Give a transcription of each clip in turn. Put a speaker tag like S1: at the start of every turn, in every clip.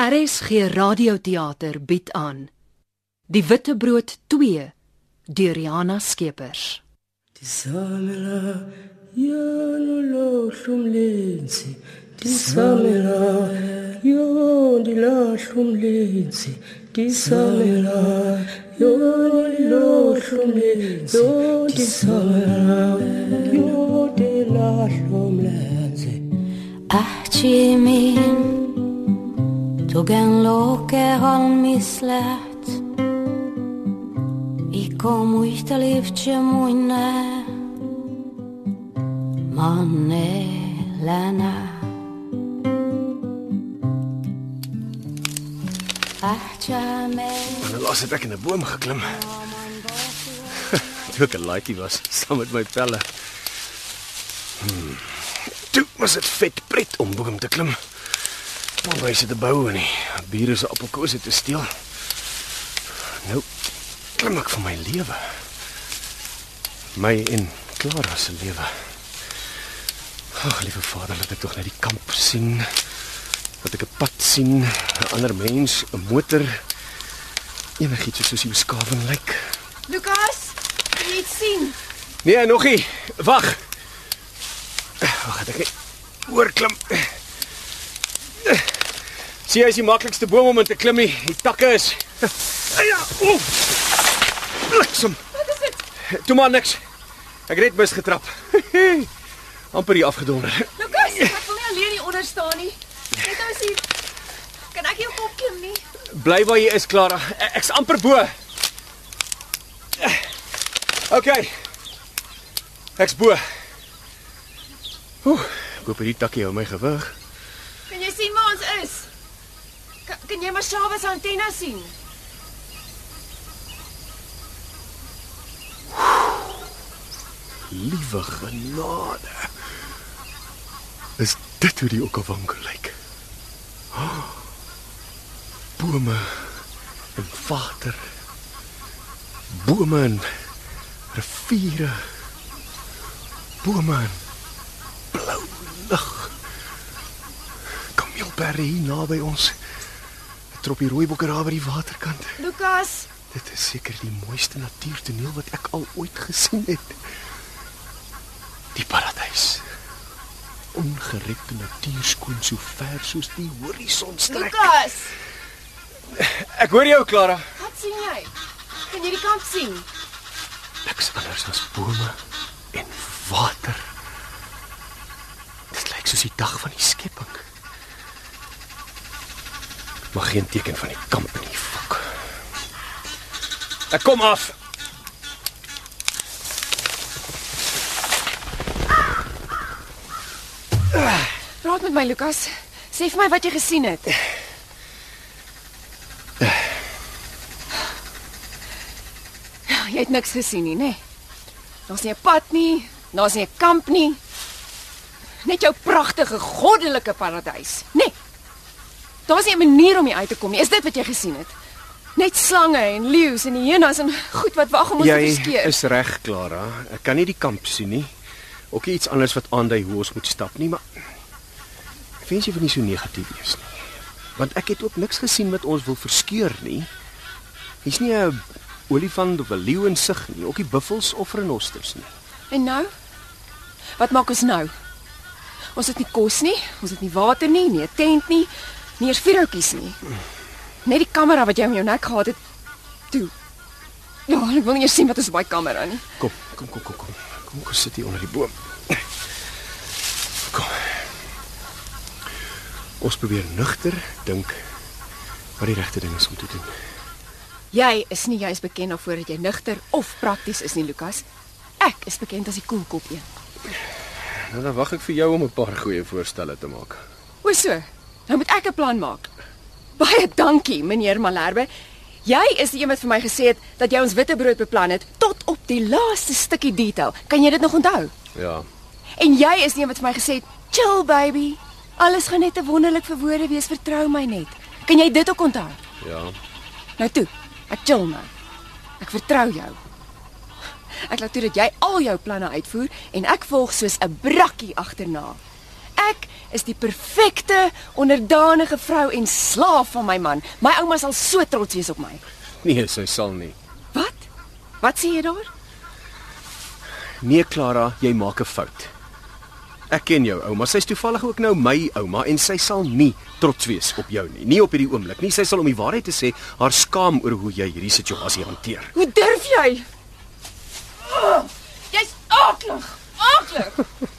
S1: RSG Radioteater bied aan Die Witbrood 2 deur Riana Skeepers.
S2: Disamela yano hlumlenzi Disamela yo dilahlumlenzi Disamela yo dilahlumlenzi yo disamela yo dilahlumlenzi
S3: Ähtjimin tog en Låkeholm i slät Ikko muistelivtse muinne Mannelänä Ähtjimin
S4: En laas het ek in 'n boom geklim. Toe ek 'n laaitjie was saam met my pelle. Hmm. Toe was dit vet pret om boom te klim. Pomwyse te bou en die bure se appelkose te steel. Nou klim ek vir my lewe. My en Clara se lewe. Ag, liewe Vader, laat ek tog net die kamp sien. Dat ek 'n pad sien, 'n ander mens, 'n motor, enigiets soos die beskawing lyk.
S5: Lukas, kan jy dit sien?
S4: Nee, nogie. Wag. Wag, het ek net oorklim. Sien jy is die maklikste boom om in te klim nie. Die takke is Ja, oef. Bliksem.
S5: Wat is dit?
S4: Toe maar niks. Ek het net misgetrap. amper hier afgedonder.
S5: Lukas, ek wil nie alleen hier onder staan nie. Net nou sien. Kan ek jou kop klim nie?
S4: Bly waar jy is, Clara. E- Ek's amper bo. OK. Ek's bo. Oeh, ek hoop hierdie takkie hou my gewig.
S5: Kan jy sien waar ons is? Kan, jy maar Shawa se antenne sien?
S4: Liewe genade. Is dit hoe die Okavango lyk? Bome en water. Bome en riviere. Bome en blou lug. Kameelberry hier naby ons. 'n Troppie rooibokke daar by die waterkant.
S5: Lukas,
S4: Dit is seker die mooiste natuurtoneel wat ek al ooit gesien het. Die paradys. Ongerepte natuur skoon so ver soos die horison strek.
S5: Lukas,
S4: Ek hoor jou, Clara.
S5: wat sien jy? Kan jy die kamp sien?
S4: Niks anders as bome en water. Dit lyk soos die dag van die skepping. Maar geen teken van die kamp nie, fok. Ek kom af.
S5: Praat met my, Lukas. Sê vir my wat jy gesien het. Ja, jy het niks gesien nie, nê? Daar's nie 'n pad nie, daar's nie 'n kamp nie. Net jou pragtige goddelike paradys, nê? Daar's nie 'n manier om hier uit te kom nie. Is dit wat jy gesien het? Net slange en leeu's en hyenas en goed wat wag om ons te
S4: Jy
S5: verskeer.
S4: is reg, Clara. Ek kan nie die kamp sien nie. Ook iets anders wat aandui hoe ons moet stap nie, maar ek wens jy wil nie so negatief wees nie. Want ek het ook niks gesien wat ons wil verskeur nie. Hier's nie 'n olifant of 'n leeu in sig nie, ook nie buffels of renosters nie.
S5: En nou? Wat maak ons nou? Ons het nie kos nie, ons het nie water nie, nie 'n tent nie, nie eers vuurhoutjies nie. Net die kamera wat jy om jou nek gehad het. Toe. Ja, ek wil nie eers sien wat is op daai kamera nie.
S4: Kom, kom, kom, kom, kom. Kom kom sit hier onder die boom. Kom. Ons probeer nugter dink wat die regte ding is om te doen.
S5: Jy is nie juis bekend daarvoor dat jy nugter of prakties is nie, Lukas. Ek is bekend as die koelkop een.
S4: Nou dan wag ek vir jou om 'n paar goeie voorstelle te maak.
S5: O so. Nou moet ek 'n plan maak. Baie dankie, meneer Malherbe. Jy is die een wat vir my gesê het dat jy ons witbrood beplan het tot op die laaste stukkie detail. Kan jy dit nog onthou?
S4: Ja.
S5: En jy is die een wat vir my gesê het, "Chill baby. Alles gaan net te wonderlik vir woorde wees, vertrou my net." Kan jy dit ook onthou?
S4: Ja.
S5: Nou toe, ek chill nou. Ek vertrou jou. Ek laat toe dat jy al jou planne uitvoer en ek volg soos 'n brakkie agterna. Is die perfekte onderdanige vrou en slaaf van my man. My ouma sal so trots wees op my.
S4: Nee, sy sal nie.
S5: Wat? Wat sê jy daar?
S4: Nee, Clara, jy maak 'n fout. Ek ken jou ouma. Sy's toevallig ook nou my ouma en sy sal nie trots wees op jou nie. Nie op hierdie oomblik nie. Sy sal om die waarheid te sê, haar skaam oor hoe jy hierdie situasie hanteer.
S5: Hoe durf jy? Oh, Jy's aaklig. Aaklig.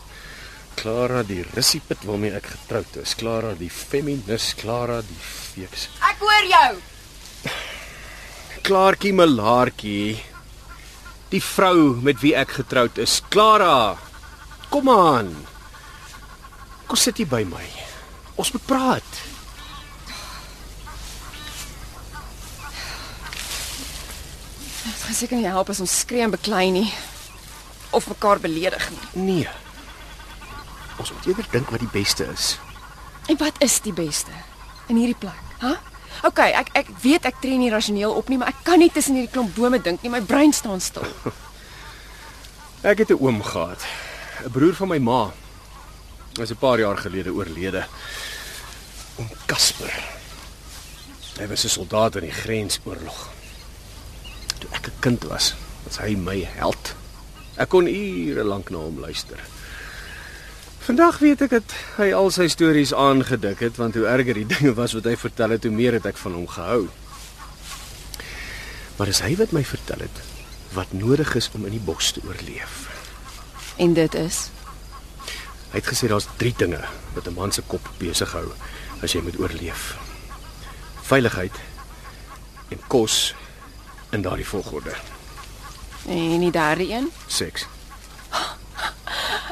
S4: Clara, die russiepit waarmee ek getroud is. Clara, die feminis, Clara, die feeks.
S5: Ek hoor jou.
S4: Klaartjie Malaartjie. Die vrou met wie ek getroud is. Clara. Kom aan. Kom sit hier by my. Ons moet praat.
S5: Dit gaan seker nie help as ons skree en beklei nie of mekaar beledig nie.
S4: Nee. Ons moet eerder dink wat die beste is.
S5: En wat is die beste in hierdie plek? Huh? OK, ek ek weet ek tree nie rasioneel op nie, maar ek kan nie tussen hierdie klomp bome dink nie. My brein staan stil.
S4: Ek het 'n oom gehad. 'n Broer van my ma. Hy is 'n paar jaar gelede oorlede. Oom Casper. Hy was 'n soldaat in die grensoorlog. Toe ek 'n kind was, was hy my held. Ek kon ure lank na hom luister. Vandag weet ek dat hy al sy stories aangedik het want hoe erger die dinge was wat hy vertel het, hoe meer het ek van hom gehou. Maar dis hy wat my vertel het wat nodig is om in die bos te oorleef.
S5: En dit is
S4: Hy het gesê daar's 3 dinge wat 'n man se kop besig hou as jy moet oorleef. Veiligheid en kos in daardie volgorde.
S5: en die derde een.
S4: Seks.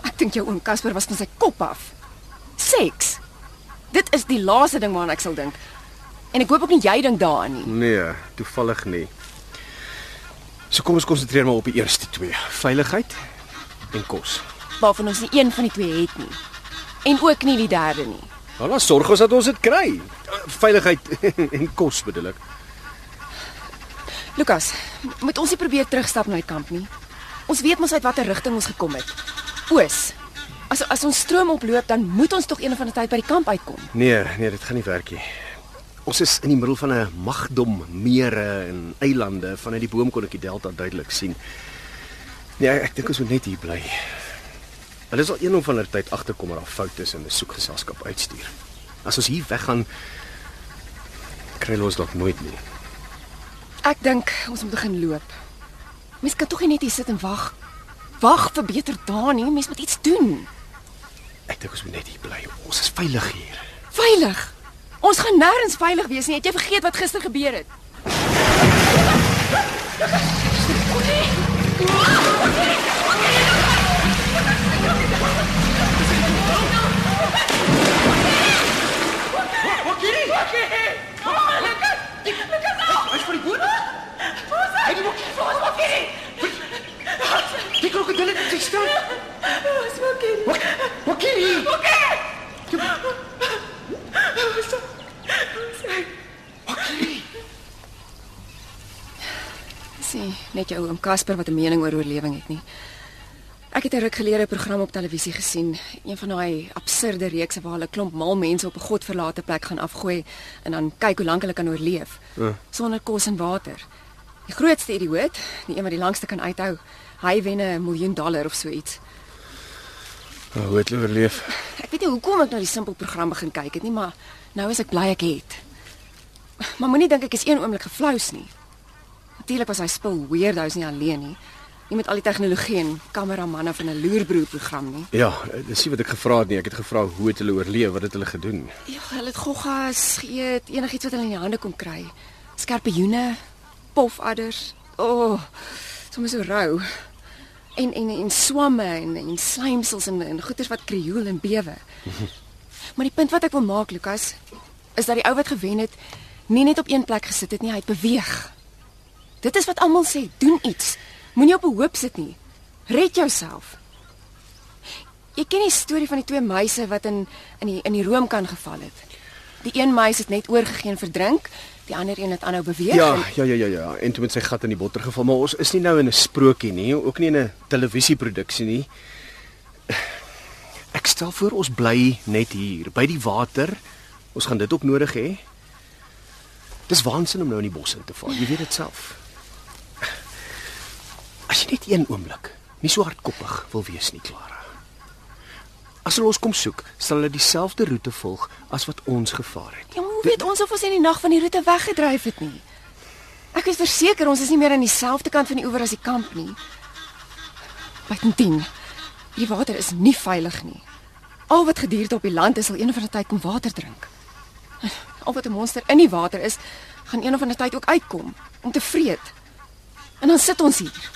S5: Ek dink jou oom Casper was van sy kop af. Seks. Dit is die laaste ding waaraan ek sal dink. En ek hoop ook nie jy dink daaraan nie.
S4: Nee, toevallig nie. So kom ons konsentreer maar op die eerste twee. Veiligheid en kos.
S5: Waarvan ons nie een van die twee het nie. En ook nie die derde nie.
S4: Nou dan sorg ons dat ons dit kry. Veiligheid en kos bedoel ek.
S5: Lukas, moet ons nie probeer terugstap na die kamp nie. Ons weet mos uit watter rigting ons gekom het. Oos. As as ons stroom oploop, dan moet ons tog een of ander tyd by die kamp uitkom.
S4: Nee, nee, dit gaan nie werk nie. Ons is in die middel van 'n magdom mere en eilande. Vanuit die boom kon ek die delta duidelik sien. Nee, ek, dink ons moet net hier bly. Hulle sal een of ander tyd agterkom dat daar foute is en 'n soekgeselskap uitstuur. As ons hier weggaan, kry ons dalk nooit nie.
S5: Ek dink ons moet begin loop. Mens kan tog net hier sit en wag. Wag vir beter dae nie. Mens moet iets doen.
S4: Ek dink ons moet net hier bly. Ons is veilig hier.
S5: Veilig. Ons gaan nêrens veilig wees nie. Het jy vergeet wat gister gebeur het?
S4: Die krokodil het gestaan. Wakiri.
S5: Sien, net jou oom Casper wat 'n mening oor oorlewing het nie. Ek het 'n ruk gelede 'n program op televisie gesien, een van daai absurde reekse waar hulle klomp mal mense op 'n godverlate plek gaan afgooi en dan kyk hoe lank hulle kan oorleef
S4: Ja.
S5: sonder kos en water. Die grootste idioot, die een wat die langste kan uithou, hy wen 'n miljoen dollar of so iets.
S4: Oh, hoe het hulle oorleef?
S5: Ek weet nie hoekom ek nou die simpel program begin kyk het nie, maar nou is ek bly ek het. Maar moenie dink ek is een oomblik geflous nie. Natuurlik was hy spul weirdos nie alleen nie. Nie met al die tegnologie en kameramanne van 'n loerbroer program nie.
S4: Ja, dis nie wat ek gevra het nie. Ek het gevra hoe het hulle oorleef? Wat het hulle gedoen?
S5: Ja, hulle het goggas geëet, enigiets wat hulle in die hande kon kry. Skerpioene, pofadders. O, oh, sommer so rou. En en en swamme en en slijmsels en en goeters wat krioel en bewe. Maar die punt wat ek wil maak, Lukas, is dat die ou wat gewen het nie net op een plek gesit het nie, hy het beweeg. Dit is wat almal sê, doen iets. Moenie op 'n hoop sit nie. Red jouself. Jy ken die storie van die twee meise wat in in die in die room kan geval het. Die een meis het net oorgegee en verdrink, die ander een het aanhou beweeg.
S4: Ja,
S5: en,
S4: ja, ja, ja, ja. En toe met sy gat in die botter geval, maar ons is nie nou in 'n sprokie nie, ook nie in 'n televisieproduksie nie. Ek stel voor ons bly net hier by die water. Ons gaan dit ook nodig hê. Dis waansin om nou in die bos in te val. Jy weet dit self. As jy net een oomblik nie so hardkoppig wil wees nie, Clara. As hulle ons kom soek, sal hulle dieselfde roete volg as wat ons gevaar het.
S5: Ja, maar hoe weet ons of ons in die nag van die roete weggedryf het nie? Ek is verseker ons is nie meer aan dieselfde kant van die oewer as die kamp nie. Buitendien, die water is nie veilig nie. Al wat gedierde op die land is, sal een of ander tyd kom water drink. Al wat 'n monster in die water is, gaan een of ander tyd ook uitkom om te vreet. En dan sit ons hier.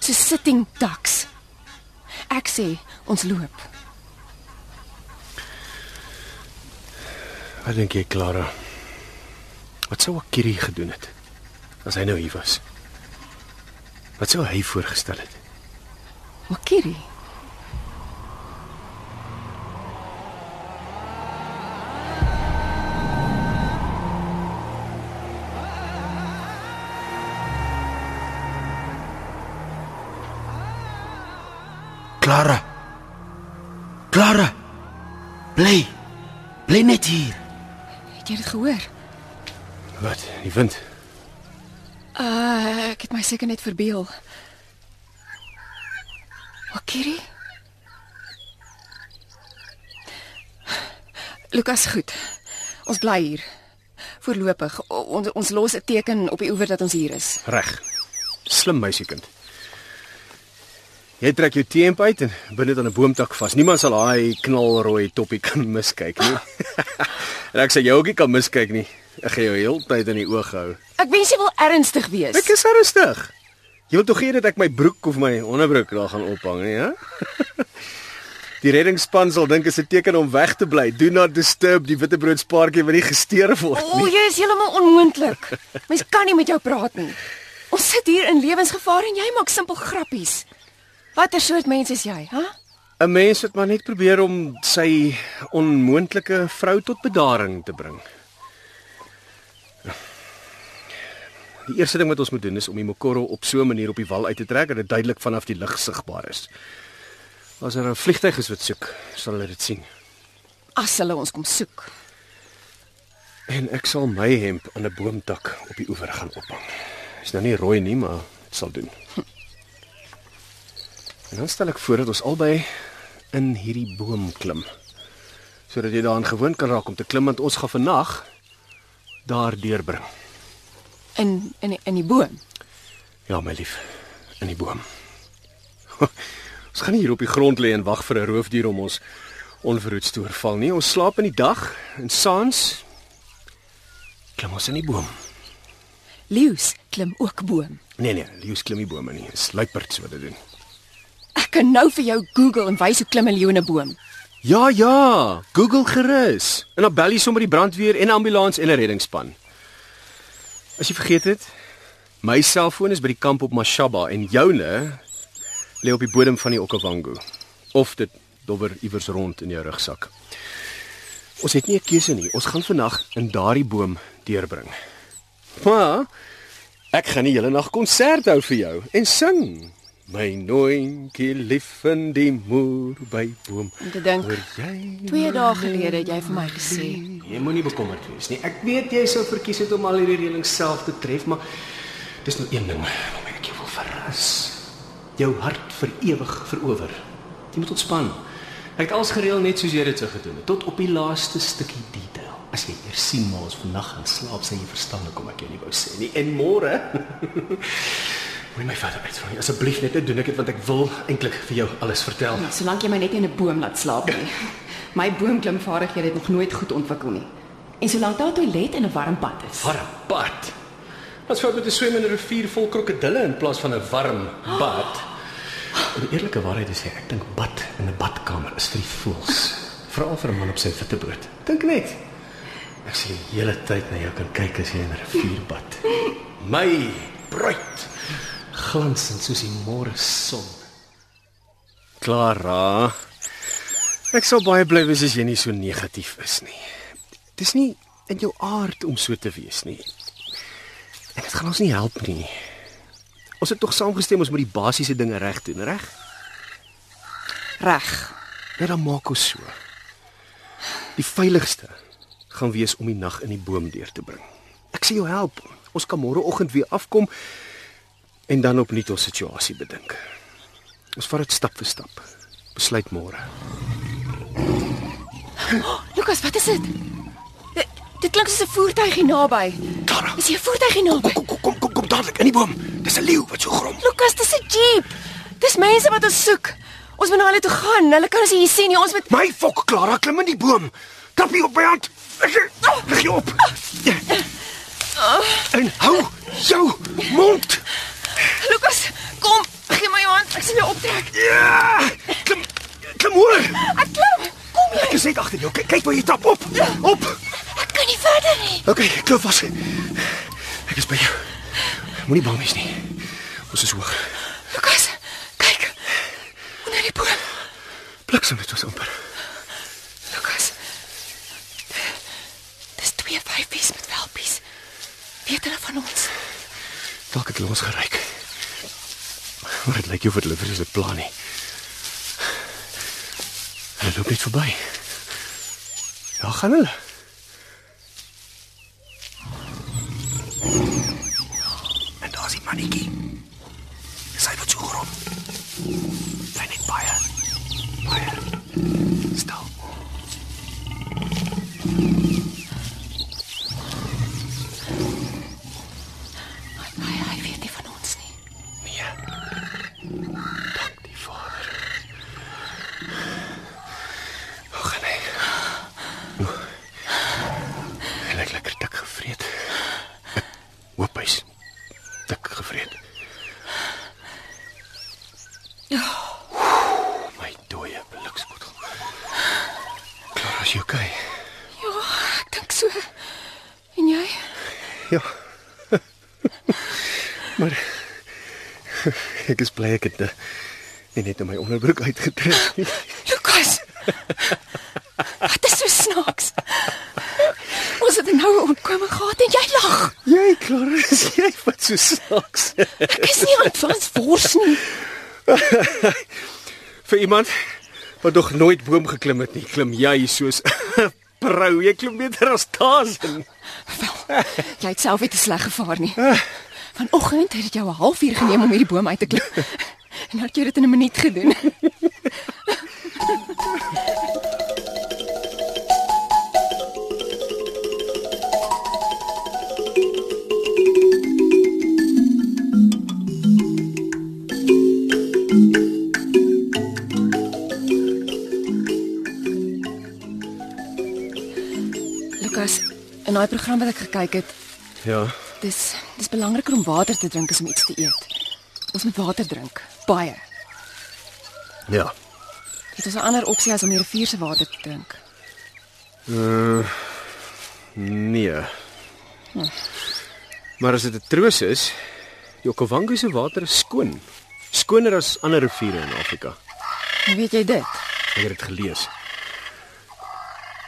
S5: So sitting ducks. Ek sê ons loop.
S4: Wat dink jy, Clara? Wat sou Akiri gedoen het as hy nou hier was? Wat sou hy voorgestel het?
S5: Makiri.
S2: Clara. Clara. Bly. Bly net hier.
S5: Het jy dit gehoor?
S4: Wat? Die wind.
S5: Uh, ek het my seker net verbeel. Makiri? Lukas, goed. Ons bly hier. Voorlopig. Ons ons los 'n teken op die oewer dat ons hier is.
S4: Reg. Slim meisiekind. Jy trek jou teemp uit en bind dit aan 'n boomtak vas. Niemand sal daai knalrooi toppie kan miskyk nie. en ek sê jy ook nie kan miskyk nie. Ek gaan jou heeltyd in die oog hou.
S5: Ek wens jy wil ernstig wees.
S4: Ek is ernstig. Jy wil tog hê dat ek my broek of my onderbroek daar gaan ophang, nie, hè? Die reddingsspan sal dink is 'n teken om weg te bly. Do not disturb die witbroodpaartjie wat nie gesteer word
S5: O,
S4: nie.
S5: jy is heeltemal onmoontlik. Mens kan nie met jou praat nie. Ons sit hier in lewensgevaar en jy maak simpel grappies. Watter soort mens is jy, hè?
S4: 'n Mens wat maar net probeer om sy onmoontlike vrou tot bedaring te bring. Die eerste ding wat ons moet doen is om die mokoro op so 'n manier op die wal uit te trek dat dit duidelik vanaf die lug sigbaar is. As er 'n vliegtyg is wat soek, sal hulle dit sien.
S5: As hulle ons kom soek.
S4: En ek sal my hemp aan 'n boomtak op die oewer gaan ophang. Is nou nie rooi nie, maar dit sal doen. En dan stel ek voor dat ons albei in hierdie boom klim. Sodat jy daaraan gewoond kan raak om te klim want ons gaan vannag daar deurbring.
S5: In in in die boom.
S4: Ja, my lief, in die boom. ons gaan nie hier op die grond lê en wag vir 'n roofdier om ons onverhoeds te oorval nie. Ons slaap in die dag en saans klim ons in die boom.
S5: Leeu's klim ook boom.
S4: Nee nee, leeu's klim nie bome nie. Dis luiperds wat dit doen.
S5: Ek kan nou vir jou Google en wys hoe klim 'n leeu in 'n boom.
S4: Ja ja, Google gerus. En dan bel jy sommer die brandweer en ambulans en 'n reddingsspan. As jy vergeet het, my selfoon is by die kamp op Mashaba en joune lê op die bodem van die Okavango. Of dit dobber iewers rond in jou rugsak. Ons het nie 'n keuse nie. Ons gaan vandag in daardie boom deurbring. Maar ek gaan die hele nag konsert hou vir jou en sing. My nooitjie lief in die moer by boom.
S5: Om te dink? 2 dae gelede het jy vir my gesê,
S4: Jy moenie bekommerd wees nie. Ek weet jy sou verkies het om al hierdie reëlings self te tref, maar dis nou een ding waarmee ek jou wil verras. Jou hart vir ewig verower. Jy moet ontspan. Ek het alles gereël net soos jy dit sou gedoen het, tot op die laaste stukkie detail. As jy eers sien maar ons vannag gaan slaap, sal jy verstaan hoekom ek jou nie wou sê nie. En môre Moenie my verder uitvra nie. Asseblief net nou doen ek dit want ek wil eintlik vir jou alles vertel.
S6: Solank jy my net in 'n boom laat slaap nie. My boomklimvaardighede het nog nooit goed ontwikkel nie. En solank daar 'n toilet en 'n warm bad is.
S4: Warm bad. Wat fout met 'n swem in 'n rivier vol krokodille in plaas van 'n warm bad? En die eerlike waarheid is ek dink bad in 'n badkamer is vir die voels, veral vir 'n man op sy witbrood. Dink net. Ek sien die hele tyd na jou kan kyk as jy in 'n rivier bad. My bruid glansend soos die môre son. Clara, ek sal baie bly wees as jy nie so negatief is nie. Dis nie in jou aard om so te wees nie. En dit gaan ons nie help nie. Ons het tog saamgestem ons moet die basiese dinge reg doen, reg?
S5: reg.
S4: Nou dan maak ons so. Die veiligste gaan wees om die nag in die boom deur te bring. Ek sê jou help. Ons kan môreoggend weer afkom en dan opnuut ons situasie bedink. Ons vat dit stap vir stap. Besluit môre.
S5: Lukas, wat is dit? Dit, dit klink soos 'n voertuig hier naby. Is hier 'n voertuig hier naby?
S4: kom kom kom kom, kom dadelik in die boom. Dis 'n leeu wat so grom.
S5: Lukas, dis 'n jeep. Dis mense wat ons soek. Ons moet na hulle toe gaan. Hulle kan ons hier sien. Ons moet
S4: My fok, Clara, klim in die boom. Trap hier op my hand. Lig jy op. En hou jou mond.
S5: Lukas, kom. Gee my jou hand. Ek sal jou optrek.
S4: Ja! Klim. Klim hoor.
S5: Ek klim. Kom jy.
S4: Ek is net agter jou. Kyk, kyk waar jy trap op. Op.
S5: Ek kan nie verder nie.
S4: Okay, ek klou vas. Ek is by jou. Moenie bang wees nie. Ons is hoog.
S5: Lukas, kyk. Onder die boom.
S4: Bliksem dit was amper.
S5: Lukas. Dis twee vyfies met welpies. Weet hulle van ons?
S4: Dalk het hulle ons geryk. Maar dit lyk nie of hulle vir ons 'n plan nie. Hulle loop net verby. Ja, gaan hulle. En daar's die mannetjie. Hy wat so grom. Sy net baie. Baie. Stil.
S5: Hy hy weet nie van ons nie.
S4: Nee. Dank die Vader. Ag nee. Nou. Hy lyk lekker dik gevreet. Ek hoop hy's dik gevreet. Ja. My dooie blikskottel. Klaar as jy okay.
S5: Ja, ek dink so. En jy?
S4: Ja. maar ek is bly ek het nie net in my onderbroek uitgetrek nie.
S5: Lukas. Wat is so snaaks? Ons het 'n noue ontkoming gehad en jy lag.
S4: Jy klaar is jy wat so snaaks.
S5: Ek is nie advance wors nie.
S4: Vir iemand wat nog nooit boom geklim het nie, klim jy soos 'n prou. Jy klim beter as Tarzan.
S5: Wel, jy het self nie te sleg gevaar nie. Vanoggend het dit jou 'n halfuur geneem om hierdie boom uit te klim. En nou het jy dit in 'n minuut gedoen. Lukas, in daai program wat ek gekyk het,
S4: Ja.
S5: dis dis belangriker om water te drink as om iets te eet. Ons moet water drink, baie.
S4: Ja.
S5: Het ons 'n ander opsie as om die rivier se water te drink?
S4: Nee. Maar as dit 'n troos is, die Okavango se water is skoon. Skoner as ander riviere in Afrika.
S5: Hoe weet jy dit?
S4: Ek het dit gelees.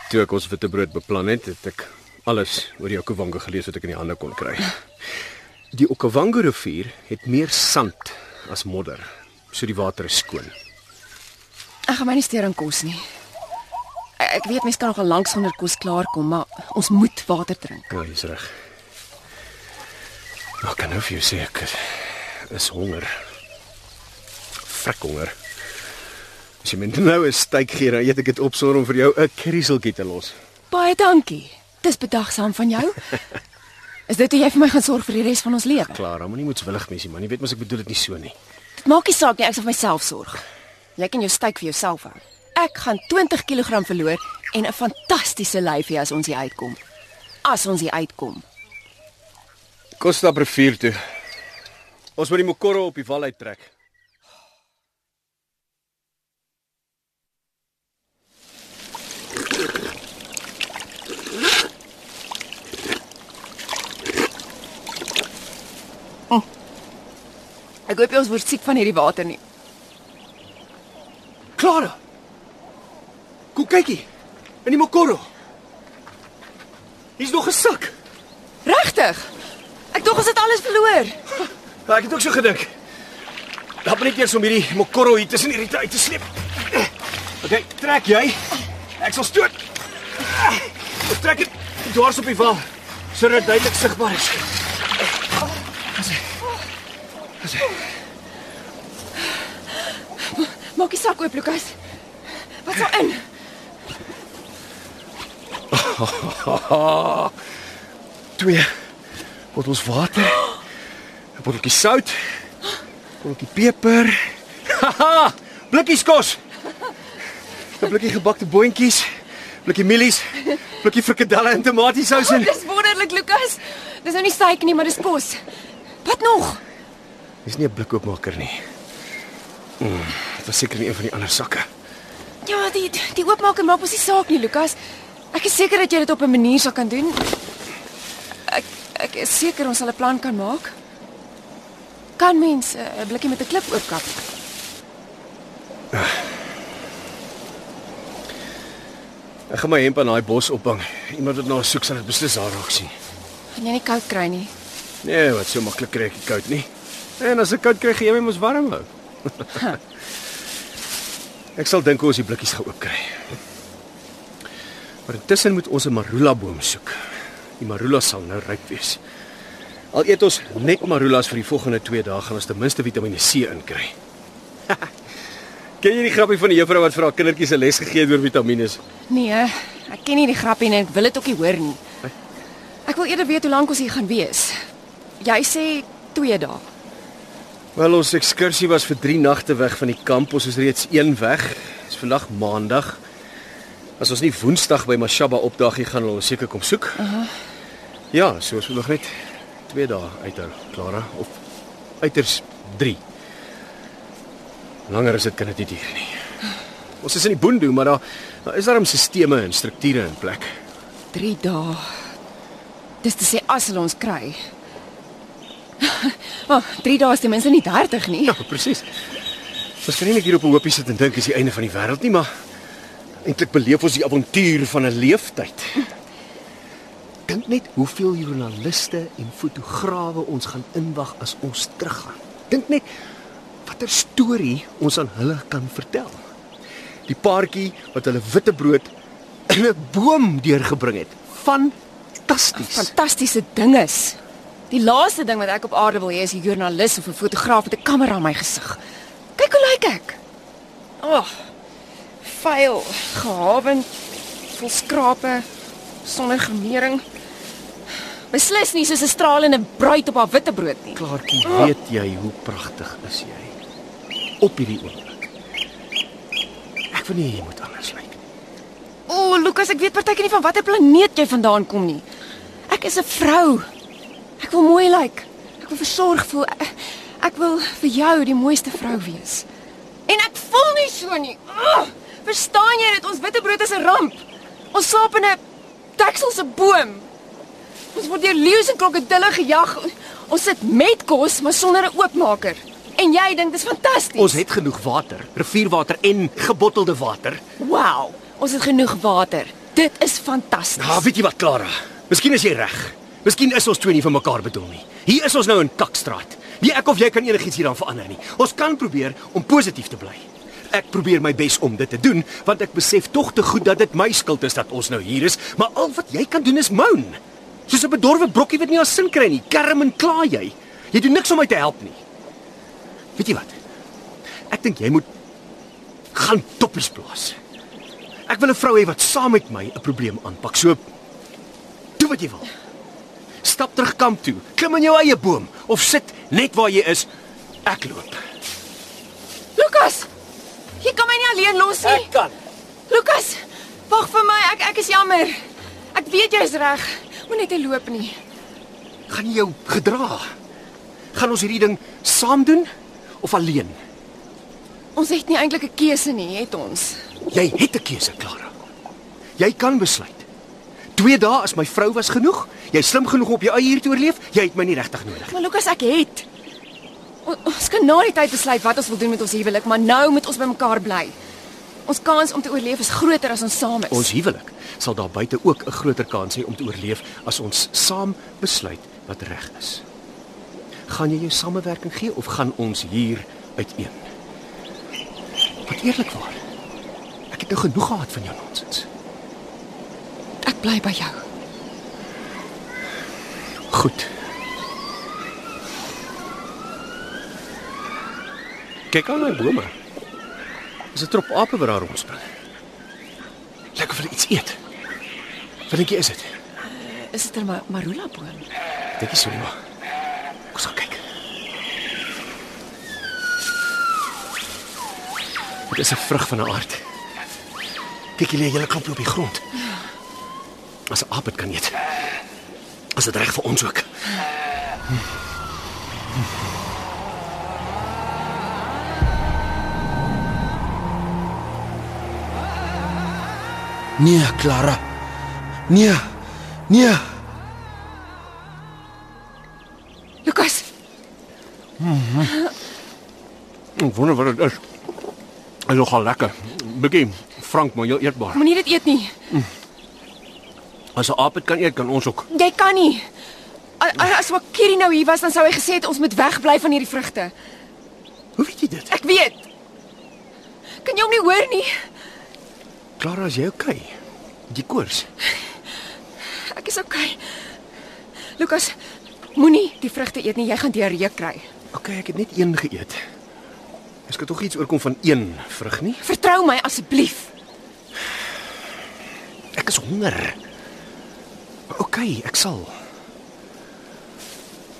S4: Toe ek ons witbrood beplan het, het ek alles oor die Okavango gelees wat ek in die hande kon kry. Die Okavango rivier het meer sand as modder, so die water is skoon.
S5: Ek gaan my nie steur aan kos nie. Ek ek weet mense kan nog al lank sonder kos klaarkom, maar ons moet water drink.
S4: Ja, jy's reg. Maar kan nou vir jou sê ek is honger. Frik honger. As jy my nou 'n steak gee, dan eet ek dit op sonder om vir jou 'n krieseltjie te los.
S5: Baie dankie. Dis bedagsaam van jou. Is dit hoe jy vir my gaan sorg vir die res van ons lewe?
S4: Klaar, moenie moetswillig wees nie, man. Jy weet mos ek bedoel dit nie so nie.
S5: Dit maak nie saak nie, ek sal vir myself sorg. Jy kan jou steek vir jouself hou. Ek gaan 20 kg verloor en 'n fantastiese lyfie as ons hier uitkom. As ons hier uitkom.
S4: Kom stap rivier toe. Ons moet die mokoro op die wal uittrek.
S5: Ek hoop jy ons word siek van hierdie water nie.
S4: Clara. Kom kyk hier. In die mokoro. Hier's nog 'n sak.
S5: Regtig? Ek dink ons het alles verloor.
S4: Ja, ek het ook so gedink. Help my net eers om hierdie mokoro hier tussen hierdie uit te sleep. Okay, trek jy. Ek sal stoot. Ek trek dit dwars op die wal sodat dit duidelik sigbaar is.
S5: Maak die sak oop, Lukas. Wat sal in?
S4: Twee bottels water. 'n Botteltjie sout. 'n Botteltjie peper. Haha! Blikkies kos. 'n Blikkie gebakte boontjies. Blikkie mielies. Blikkie frikadelle en tomatiesous in.
S5: Dis wonderlik, Lukas. Dis nou nie suiker nie, maar dis kos. Wat nog?
S4: Dis nie 'n blikoopmaker nie. Mm, dit was seker in een van die ander sakke.
S5: Ja, die die oopmaker maak mos nie saak nie, Lukas. Ek is seker dat jy dit op 'n manier sal kan doen. Ek ek is seker ons sal 'n plan kan maak. Kan mens eh, 'n blikkie met 'n klip oopkap?
S4: Ek gaan my hemp aan daai bos ophang. Iemand wat na soek sal dit beslis daar raak sien.
S5: Gaan jy nie koud kry nie?
S4: Nee, wat so maklik kry ek nie koud nie. En as ek koud kry, gee jy my mos warm hou. ek sal dink hoe ons die blikkies gaan oopkry. Maar intussen moet ons 'n marula boom soek. Die marula sal nou ryp wees. Al eet ons net marulas vir die volgende 2 dae gaan ons ten minste Vitamiene C inkry. Ken jy die grappie van die juffrou wat vir haar kindertjies 'n les gegee het oor vitamiene?
S5: Nee, ek ken nie die grappie nie en ek wil dit ook nie hoor nie. Ek wil eerder weet hoe lank ons hier gaan wees. Jy sê 2 dae.
S4: Wel ons ekskursie was vir 3 nagte weg van die kamp. Ons is reeds 1 weg. Dis vandag Maandag. As ons nie Woensdag by Mashaba opdaag nie, gaan hulle ons seker kom soek. Aha. Ja, so ons moet nog net 2 dae uithou, Clara, of uiters 3. Langer as dit kan dit nie duur nie. Ons is in die boondoe, maar daar daar is darem sisteme en strukture in plek.
S5: 3 dae. Dis te sê as hulle ons kry. Oh, 3 dae is ten minste nie 30 nie.
S4: Ja, presies. Ons kan nie hier op 'n hoopie sit en dink dis die einde van die wêreld nie, maar eintlik beleef ons die avontuur van 'n leeftyd. Dink net hoeveel joernaliste en fotograwe ons gaan inwag as ons teruggaan. Dink net watter storie ons aan hulle kan vertel. Die paartjie wat hulle witbrood in 'n boom deurgebring het. Fantasties.
S5: Fantastiese dinges. Die laaste ding wat ek op aarde wil hê is 'n joernalis of 'n fotograaf met 'n kamera in my gesig. Kyk hoe lyk ek. Ag. Oh, vuil, gehavend, vol skrape, sonder gemering. Beslis nie soos 'n stralende bruid op haar witbrood nie.
S4: Klaartjie, weet jy hoe pragtig is jy op hierdie oomblik? Ek wil nie jy moet anders lyk nie.
S5: O, oh, Lukas, ek weet partykeer nie van watter planeet jy vandaan kom nie. Ek is 'n vrou. Ek wil mooi lyk. Ek wil versorg voel. Ek, ek wil vir jou die mooiste vrou wees. En ek voel nie so nie. Ugh, verstaan jy dit? Ons witbrood is 'n ramp. Ons slaap in 'n dekselse boom. Ons word deur leeu's en krokodille gejag. Ons sit met kos, maar sonder 'n oopmaker. En jy dink dis fantasties.
S4: Ons het genoeg water, rivierwater en gebottelde water.
S5: Wow, ons het genoeg water. Dit is fantasties.
S4: Nou, weet jy wat, Clara? Miskien is jy reg. Miskien is ons twee nie vir mekaar bedoel nie. Hier is ons nou in Kakstraat. Nie ek of jy kan enigiets hieraan verander nie. Ons kan probeer om positief te bly. Ek probeer my bes om dit te doen, want ek besef tog te goed dat dit my skuld is dat ons nou hier is, maar al wat jy kan doen is moan. Soos 'n bedorwe brokkie wat nie haar sin kry nie. Kerm en kla jy. Jy doen niks om my te help nie. Weet jy wat? Ek dink jy moet gaan toppies plaas. Ek wil 'n vrou hê wat saam met my 'n probleem aanpak. So doen wat jy wil. Stap terug kamp toe. Klim in jou eie boom of sit net waar jy is. Ek loop.
S5: Lukas! Jy kan my nie alleen los nie.
S4: kan.
S5: Lukas, wag vir my. Ek ek is jammer. Ek weet jy's reg. Moenie net loop nie.
S4: Gaan jy jou gedra? Gaan ons hierdie ding saam doen of alleen?
S5: Ons het nie eintlik 'n keuse nie, het ons?
S4: Jy het 'n keuse, Clara. Jy kan besluit. 2 dae as my vrou was genoeg. Jy slim genoeg om op jou eie hier te oorleef. Jy het my nie regtig nodig.
S5: Maar Lukas, ek het. O, ons kan na die tyd besluit wat ons wil doen met ons huwelik, maar nou moet ons by mekaar bly. Ons kans om te oorleef is groter as ons saam is.
S4: Ons huwelik sal daar buite ook 'n groter kans hê om te oorleef as ons saam besluit wat reg is. Gaan jy jou samewerking gee of gaan ons hier uiteen? Wat eerlikwaar. Ek het nou genoeg gehad van jou nonsens.
S5: Ek bly by jou.
S4: Goed. Kyk aan my bome. Dis 'n trop ape wat daar rondspring. Of hulle iets eet. Wat dink jy is dit?
S5: Is dit 'n ma marula boom?
S4: Dink jy so nie maar. Kom ons kyk. Dit is 'n vrug van 'n aard. Kyk julle, julle klop op die grond. As 'n aap dit kan eet. As dit reg vir ons ook.
S2: Nee, Clara. Nee. Nee.
S5: Lukas,
S4: Ek wonder wat dit is. Is nogal lekker. Bietjie frank maar heel eetbaar.
S5: moenie dit eet nie.
S4: As 'n aap dit kan eet, kan ons ook.
S5: Jy kan nie. As Wakiri nou hier was, dan sou hy gesê het ons moet wegbly van hierdie vrugte.
S4: Hoe weet jy dit?
S5: Ek weet. Kan jy hom nie hoor nie?
S4: Clara, is jy okay? Die koors.
S5: Ek is okay. Lukas, moenie die vrugte eet nie. Jy gaan diarree kry.
S4: Okay, ek het net een geëet. Ek kan tog iets oorkom van een vrug nie.
S5: Vertrou my asseblief.
S4: Ek is honger. Okay, ek sal.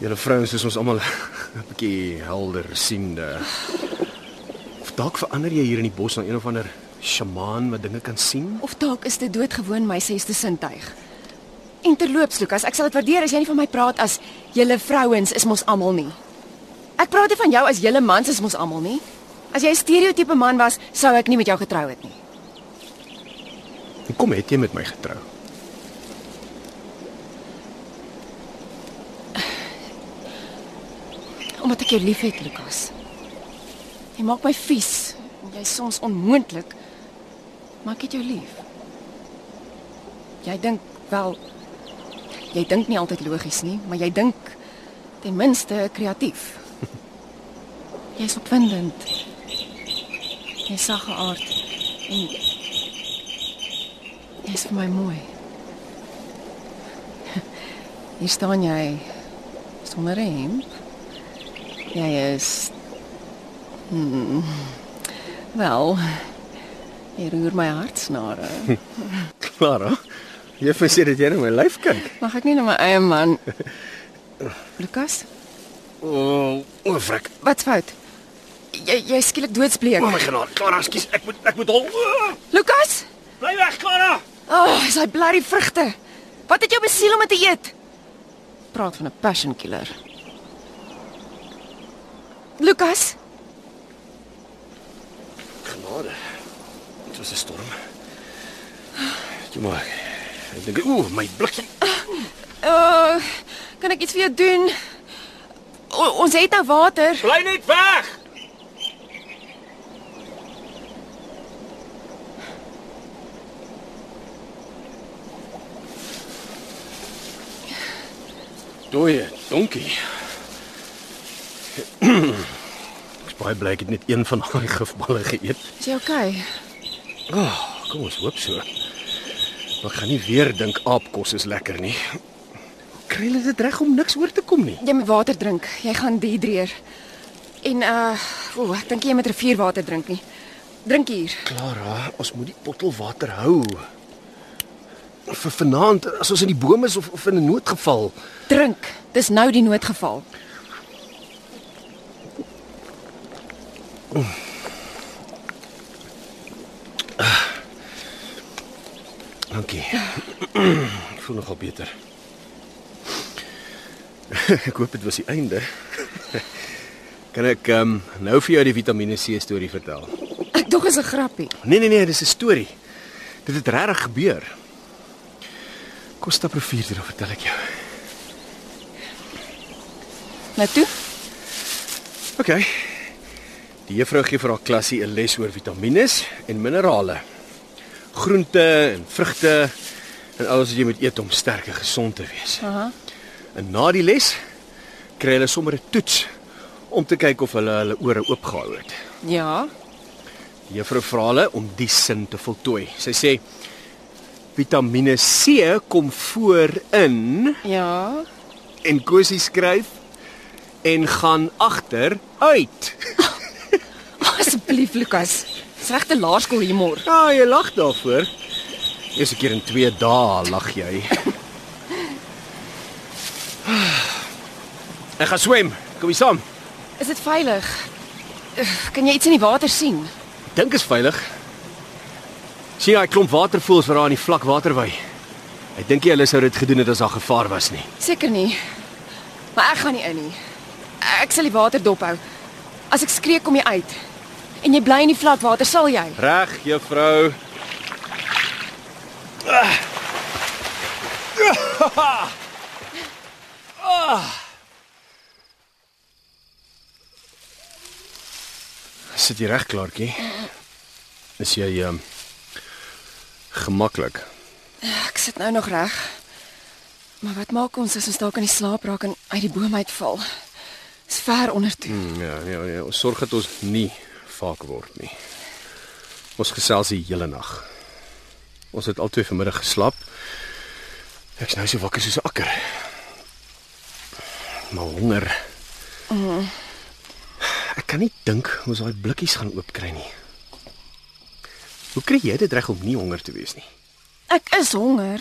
S4: Julle vrouens is ons almal 'n bietjie helder siende. Of dalk verander jy hier in die bos na een of ander sjamaan wat dinge kan sien?
S5: Of dalk is dit doodgewoon my sesde sintuig. En terloops, Lukas, ek sal dit waardeer as jy nie van my praat as julle vrouens is mos almal nie. Ek praat nie van jou as julle mans is mos almal nie. As jy 'n stereotipe man was, sou ek nie met jou getrou het nie.
S4: Hoekom het jy met my getrou?
S5: Omdat ek jou liefhet, Lukas. Jy maak my vies. Jy's soms onmoontlik. Maar ek het jou lief. Jy dink wel jy dink nie altyd logies nie, maar jy dink ten minste kreatief. Jy's opwindend. Jy's saggeaard en jy's vir my mooi. Hier staan jy sonder 'n hemp. Jy is hmm, wel jy roer my hartsnare.
S4: Clara, jy sê dat jy na my lyf kyk.
S5: Mag ek nie na my eie man Lukas,
S4: O, oh, o, frek.
S5: wat's fout? Jy jy is skielik doodsbleek.
S4: O my genade, Clara, ekskuus, ek moet ek moet hol. Oh,
S5: Lukas!
S4: bly weg, Clara.
S5: Ag, oh, is hy blerrie vrugte. Wat het jou besiel om dit te eet? Praat van 'n passion killer. Lukas,
S4: Genade. Dit was 'n storm. Jy maar. Ek dink, ooh, my bliksem.
S5: uh, kan ek iets vir jou doen? O, ons het nou water.
S4: Bly net weg. Dooie, donkie. Ek's baie bly ek het net een van daai gifballe geëet.
S5: Is jy okay?
S4: Oh, kom ons hoop so. Maar gaan nie weer dink aapkos is lekker nie. Kry hulle dit reg om niks oor te kom nie?
S5: Jy moet water drink. Jy gaan dehydreer. En uh, o, ek dink jy moet rivierwater drink nie. Drink hier.
S4: Clara, ons moet die bottel water hou. Vir vanaand as ons in die boom is of, of in 'n noodgeval.
S5: Drink. Dis nou die noodgeval.
S4: Dankie. Ek voel nogal beter. ek hoop dit was die einde. kan ek um, nou vir jou die Vitamiene C storie vertel?
S5: Ek dog is 'n grappie.
S4: Nee nee nee, dis 'n storie. Dit het regtig gebeur. Rivier toe, dan vertel ek jou.
S5: Nou toe.
S4: OK. Die juffrou gee vir haar klassie 'n les oor vitamiene en minerale. Groente en vrugte en alles wat jy moet eet om sterk en gesond te wees.
S5: Aha.
S4: En na die les kry hulle sommer 'n toets om te kyk of hulle hulle ore oopgehou het.
S5: Ja.
S4: Die juffrou vra hulle om die sin te voltooi. Sy sê Vitamiene C kom voor in
S5: Ja.
S4: en Kosie skryf en gaan agter uit.
S5: Asseblief Lukas. Dis regte laerskool humor.
S4: Ja, jy lag daarvoor. Eerste keer in 2 dae lag jy. Ek gaan swem. Kom jy saam?
S5: Is dit veilig? Ugh, Kan jy iets in die water sien?
S4: Dink is veilig. Sien jy daai klomp watervoëls wat daar in die vlak water wy? Ek dink nie hulle sou dit gedoen het as daar gevaar was nie.
S5: Seker nie. Maar ek gaan nie in nie. Ek sal die water dophou. As ek skree kom jy uit. En jy bly in die vlak water, sal jy?
S4: Reg, juffrou. Sit jy reg, Klaartjie? Is jy ehm um, gemaklik?
S5: Ek sit nou nog reg. Maar wat maak ons as ons dalk aan die slaap raak en uit die boom uitval? Dis ver onder toe.
S4: Hmm, ja, ja, ja, ons sorg dat ons nie vaak word nie. Ons gesels die hele nag. Ons het albei vanmiddag geslaap. Ek's nou so wakker soos 'n akker. Maar honger. Mm. Ek kan nie dink ons daai blikkies gaan oopkry nie. Hoe kry jy dit reg om nie honger te wees nie?
S5: Ek is honger.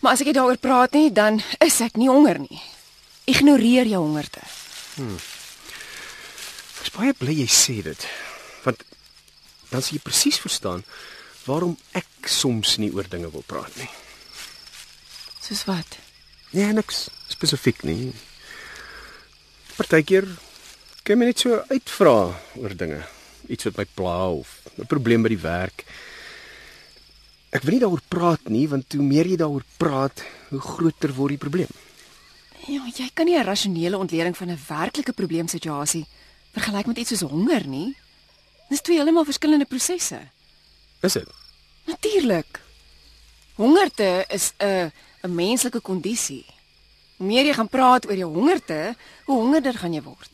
S5: Maar as ek daaroor praat nie, dan is ek nie honger nie. Ignoreer jou hongerte.
S4: Ek's baie bly jy sê dit. Want dan sal jy presies verstaan waarom ek soms nie oor dinge wil praat nie.
S5: Soos wat?
S4: Nee, niks spesifiek nie. Partykeer kan my net so uitvra oor dinge, iets wat my pla of 'n probleem by die werk. Ek wil nie daaroor praat nie, want hoe meer jy daaroor praat, hoe groter word die probleem.
S5: Ja, jy kan nie 'n rasionele ontleding van 'n werklike probleemsituasie vergelyk met iets soos honger nie. Dis twee heeltemal verskillende prosesse.
S4: Is dit?
S5: Natuurlik. Hongerte is 'n 'n menslike kondisie. Hoe meer jy gaan praat oor jou hongerte, hoe hongerder gaan jy word.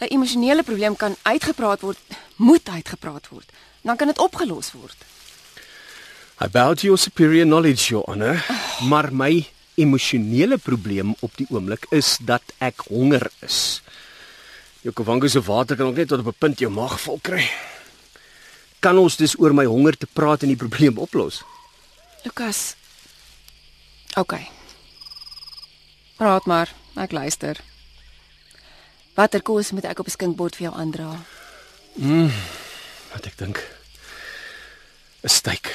S5: 'n Emosionele probleem kan uitgepraat word, moet uitgepraat word. Dan kan dit opgelos word.
S4: I bow to your superior knowledge, your honor, maar my emosionele probleem op die oomblik is dat ek honger is. Jou kavango se water kan ook net tot op 'n punt jou maag vol kry. Kan ons dus oor my honger te praat en die probleem oplos?
S5: Lukas. OK. Praat maar, ek luister. Watter kos moet ek op 'n skinkbord vir jou aandra?
S4: Wat ek dink. 'n Steak.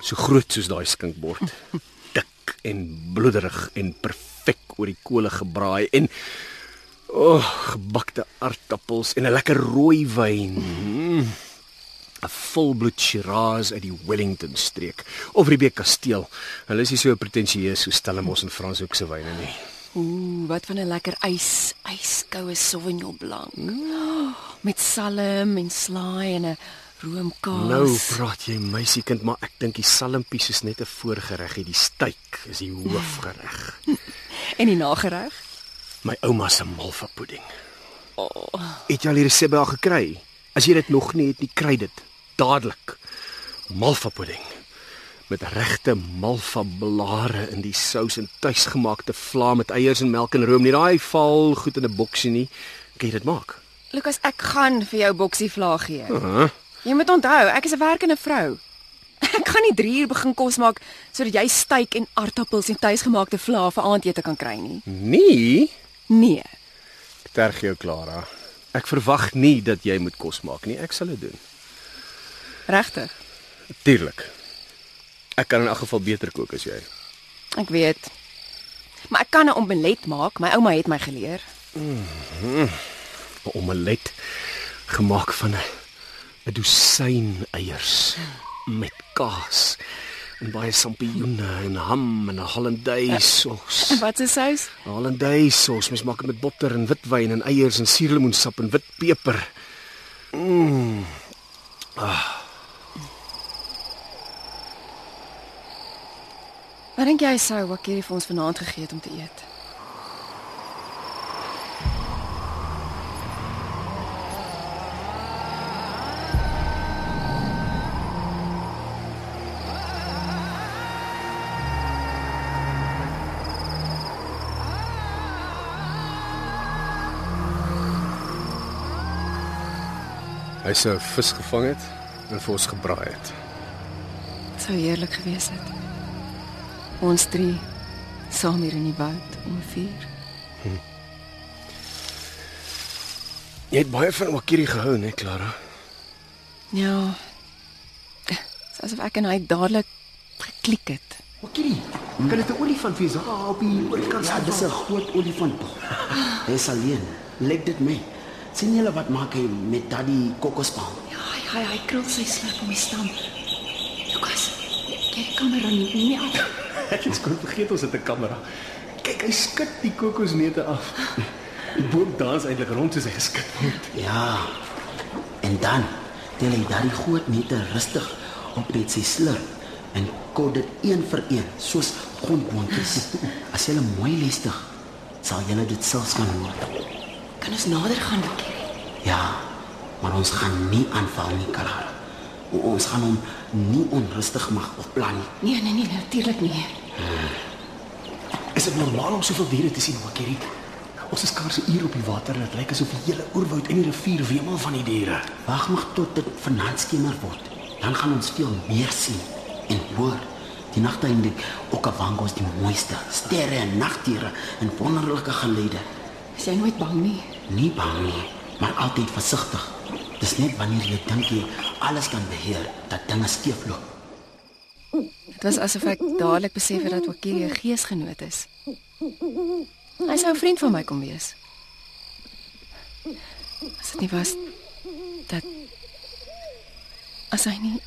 S4: So groot soos daai skinkbord. Dik en bloederig en perfek oor die kole gebraai en o, oh, gebakte aardappels en 'n lekker rooi wyn. Mm. 'n Volbloed Shiraz uit die Wellington streek of Riebeek Kasteel. Hulle is nie so pretensieus so Stellenbosch en Franshoek se wyne nie.
S5: Ooh, wat van 'n lekker ys, yskoue Sauvignon Blanc. Mm. Met salm en slaai en 'n roomkaas.
S4: Nou praat jy meisiekind, maar ek dink die salmpies is net 'n voorgereg, die steak is die hoofgereg.
S5: en die nagereg?
S4: My ouma se malva pudding. Oh. Het jy al die resep haar gekry? As jy dit nog nie het nie, kry dit dadelik. Malva pudding met regte malva blare in die sous en tuisgemaakte vla met eiers en melk en room. Nie daai val goed in 'n boksie nie. Kan jy dit maak?
S5: Lukas, ek gaan vir jou boksie vlaag gee.
S4: Uh -huh.
S5: Jy moet onthou, ek is 'n werkende vrou. Ek kan nie 3 uur begin kos maak sodat jy steak en aardappels en tuisgemaakte vla vir aandete kan kry nie.
S4: Nee,
S5: Nee.
S4: ek terg jou Klara. Ek verwag nie dat jy moet kos maak nie. Ek sal dit doen.
S5: Regtig?
S4: Tuurlik. Ek kan in elk geval beter kook as jy.
S5: Ek weet. Maar ek kan 'n omelet maak. My ouma het my geleer.
S4: 'n Omelet gemaak van 'n 'n dosyn eiers met kaas en baie sampioene en ham en 'n hollandaise sos.
S5: En wat is sous?
S4: Hollandaise sos, mens maak dit met botter en witwyn en eiers en suurlemoensap en wit peper. Mm.
S5: Wat dink jy sou Wakkie vir ons vanaand gegee het om te eet?
S4: Hy 'n vis gevang het en vir ons gebraai het.
S5: Dit sou heerlik gewees het. Ons drie saam hier in die woud om 'n vuur.
S4: Jy het baie van Wakiri gehou, né, Clara?
S5: Ja. Dis asof ek en hy dadelik geklik het.
S7: Wakkie, kan dit 'n olifant wees daar op die oorkant?
S8: Ja, dis 'n groot olifant. Hy is alleen. Lyk dit my. Sien julle wat maak hy met daardie kokospalm?
S6: Ja, hy hy krul sy slip om die stam. Lukas, kyk die kamera nie nie af.
S7: Ek het skoon vergeet ons het 'n kamera. Kyk, hy skud die kokosneute af. Die boom dans eintlik rond soos hy geskit word.
S8: Ja. En dan tel hy daardie groot nette rustig op met sy slurp en kod dit een vir een soos grondboontjies. As jy mooi luister, sal jy dit selfs kan hoor.
S6: Kan ons nader gaan, Lukas?
S8: Ja, maar ons gaan nie aanval nie, Clara. O- Ons gaan hom nie onrustig mag of plan nie.
S6: Nee, nee, nee, natuurlik nie.
S7: Is dit normaal om soveel diere te sien, Wakkie? Ons is skaars 'n uur op die water en dit lyk asof die hele oerwoud en die rivier wemel van die diere.
S8: Wag nog tot dit vanaand skemer word. Dan gaan ons veel meer sien en hoor. Die nagte in die Okavango is die mooiste. Sterre en nagdiere en wonderlike geluide.
S6: Is jy nooit bang nie?
S8: Nie bang nie, maar altyd versigtig. Dis net wanneer jy dink jy alles kan beheer, dat dinge skeefloop.
S5: Dit was asof ek dadelik besef het dat Wakiri 'n geesgenoot is. Hy sou 'n vriend van my kom wees. As dit nie was dat as hy nie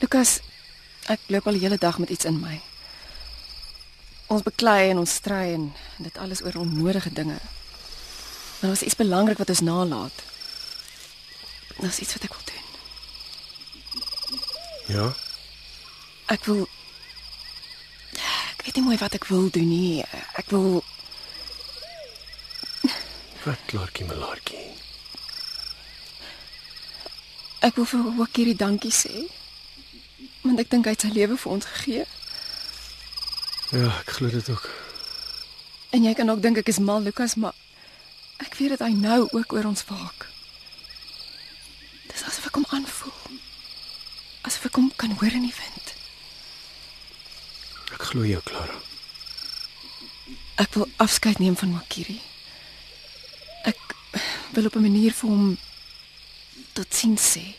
S5: Lukas, ek loop al die hele dag met iets in my. Ons beklei en ons stry en dit alles oor onnodige dinge. Maar daar was iets belangrik wat ons nalat. Dit is iets wat ek wil doen.
S4: Ja.
S5: Ek wil Ek weet nie mooi wat ek wil doen nie. Ek wil
S4: Wat klaartjie melaartjie.
S5: ek wil vir Wakiri dankie sê. Want ek dink hy het sy lewe vir ons gegee.
S4: Ja, ek glo dit ook.
S5: En jy kan ook dink ek is mal Lukas, maar ek weet dat hy nou ook oor ons waak. Dis asof ek hom aanvoel. Asof ek hom kan hoor in die wind.
S4: Ek glo jou, Clara.
S5: Ek wil afskeid neem van Wakiri. Ek wil op 'n manier vir hom tot sien sê.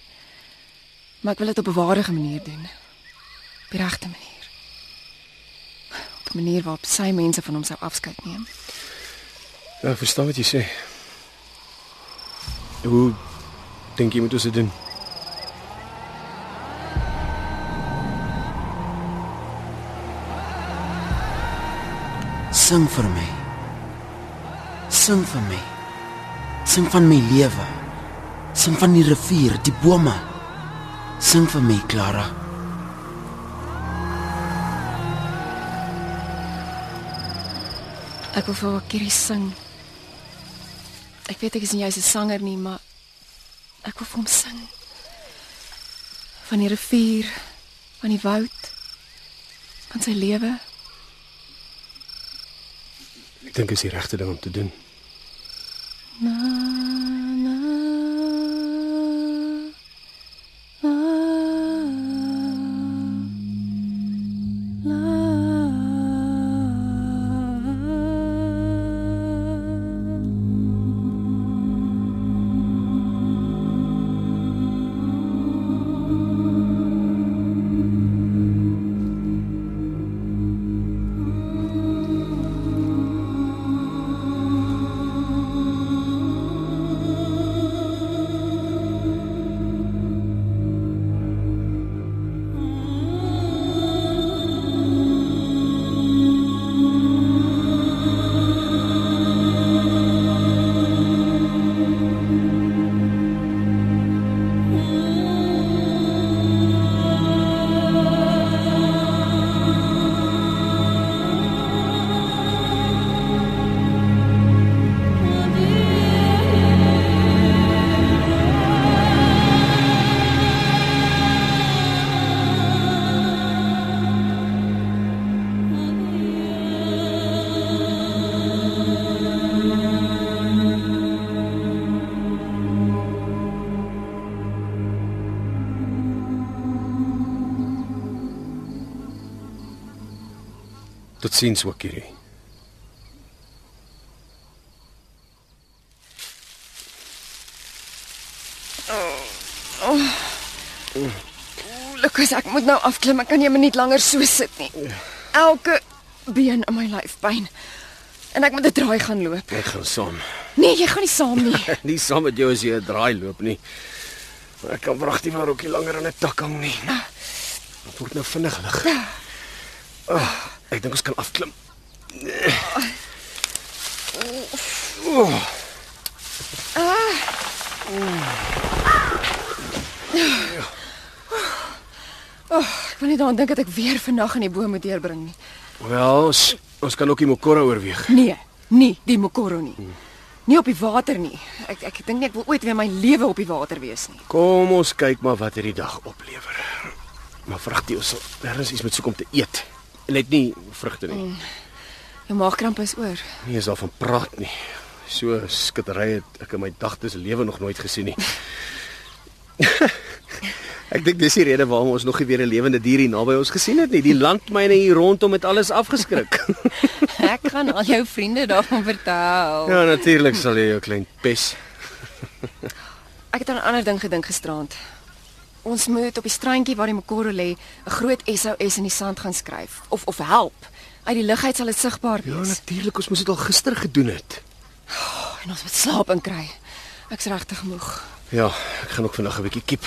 S5: Maar ek wil dit op 'n waardige manier doen. Op die regte manier. Op 'n manier waarop sy mense van hom sou afskeid neem.
S4: Ja, ek verstaan wat jy sê. Hoe dink jy moet ons dit doen?
S8: Sing vir my. Sing vir my. Sing van my lewe. Sing van die rivier, die bome. Sing vir my, Clara.
S5: Ek wil vir Wakiri sing. Weet ek is nie jy's 'n sanger nie, maar ek wil vir hom sing. Van die rivier, van die woud, van sy lewe.
S4: Ek dink is die regte ding om te doen.
S5: Na
S4: Totsiens, Wakiri.
S5: Lukas, ek moet nou afklim. Ek kan nie 'n minuut langer so sit nie. Elke been in my lyf pyn. En ek moet 'n draai gaan loop.
S4: Ek gaan saam.
S5: Nee, jy gaan nie saam nie.
S4: nie saam met jou as jy 'n draai loop nie. Maar ek kan wragtig maar ook nie langer aan 'n tak hang nie. Dit word nou vinnig lig. Oh, ek dink ons kan afklim. Oh,
S5: Ek wil nie daaraan dink dat ek weer vannag in die boom moet deurbring nie.
S4: wel, ons, ons kan ook die Mokoro oorweeg.
S5: Nee, nie die Mokoro nie. Nie op die water nie. Ek ek dink nie ek wil ooit weer my lewe op die water wees nie.
S4: Kom ons kyk maar wat hierdie dag oplewer. Maar vragtie ons sal ergens iets moet soek om te eet. Net nie vrugte nie.
S5: Jou maagkramp is oor.
S4: Nie eens daarvan praat nie. So skittery het ek in my dagtes lewe nog nooit gesien nie. ek dink dis die rede waarom ons nog nie weer 'n lewende dier hier naby ons gesien het nie. Die landmyne hier rondom het alles afgeskrik.
S5: Ek gaan al jou vriende daarvan vertel.
S4: ja, natuurlik sal jy jou klein pes.
S5: Ek het aan 'n ander ding gedink gisteraand. Ons moet op die strandjie waar die Mokoro lê, 'n groot SOS in die sand gaan skryf of of help. Uit die lugheid sal dit sigbaar
S4: Ja,
S5: wees.
S4: natuurlik, ons moes dit al gister gedoen het.
S5: en ons moet slaap inkry. Ek's regtig moeg.
S4: Ja, ek gaan ook vandag 'n bietjie kiep.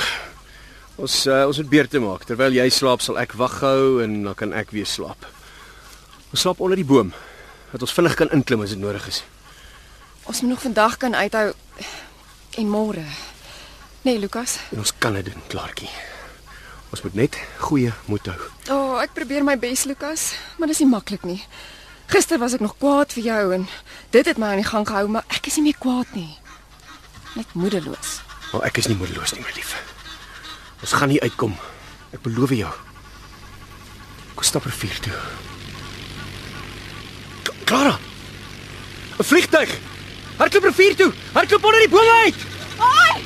S4: Ons uh, ons moet beurte maak. Terwyl jy slaap, sal ek wag hou en dan kan ek weer slaap. Ons slaap onder die boom dat ons vinnig kan inklim as dit nodig is.
S5: Ons moet nog vandag kan uithou en môre. Nee, Lukas.
S4: En ons kan dit doen, Klaartjie. Ons moet net goeie moed hou.
S5: O, oh, ek probeer my bes, Lukas, maar dis nie maklik nie. Gister was ek nog kwaad vir jou en dit het my aan die gang gehou, maar ek is nie meer kwaad nie. Net moedeloos.
S4: Maar ek is nie moedeloos nie, my lief. Ons gaan nie uitkom. Ek beloof jou. Kom stap rivier toe. K- Clara. 'n Vliegtyg. Hardloop rivier toe. Hardloop onder die bome uit.
S5: Oi!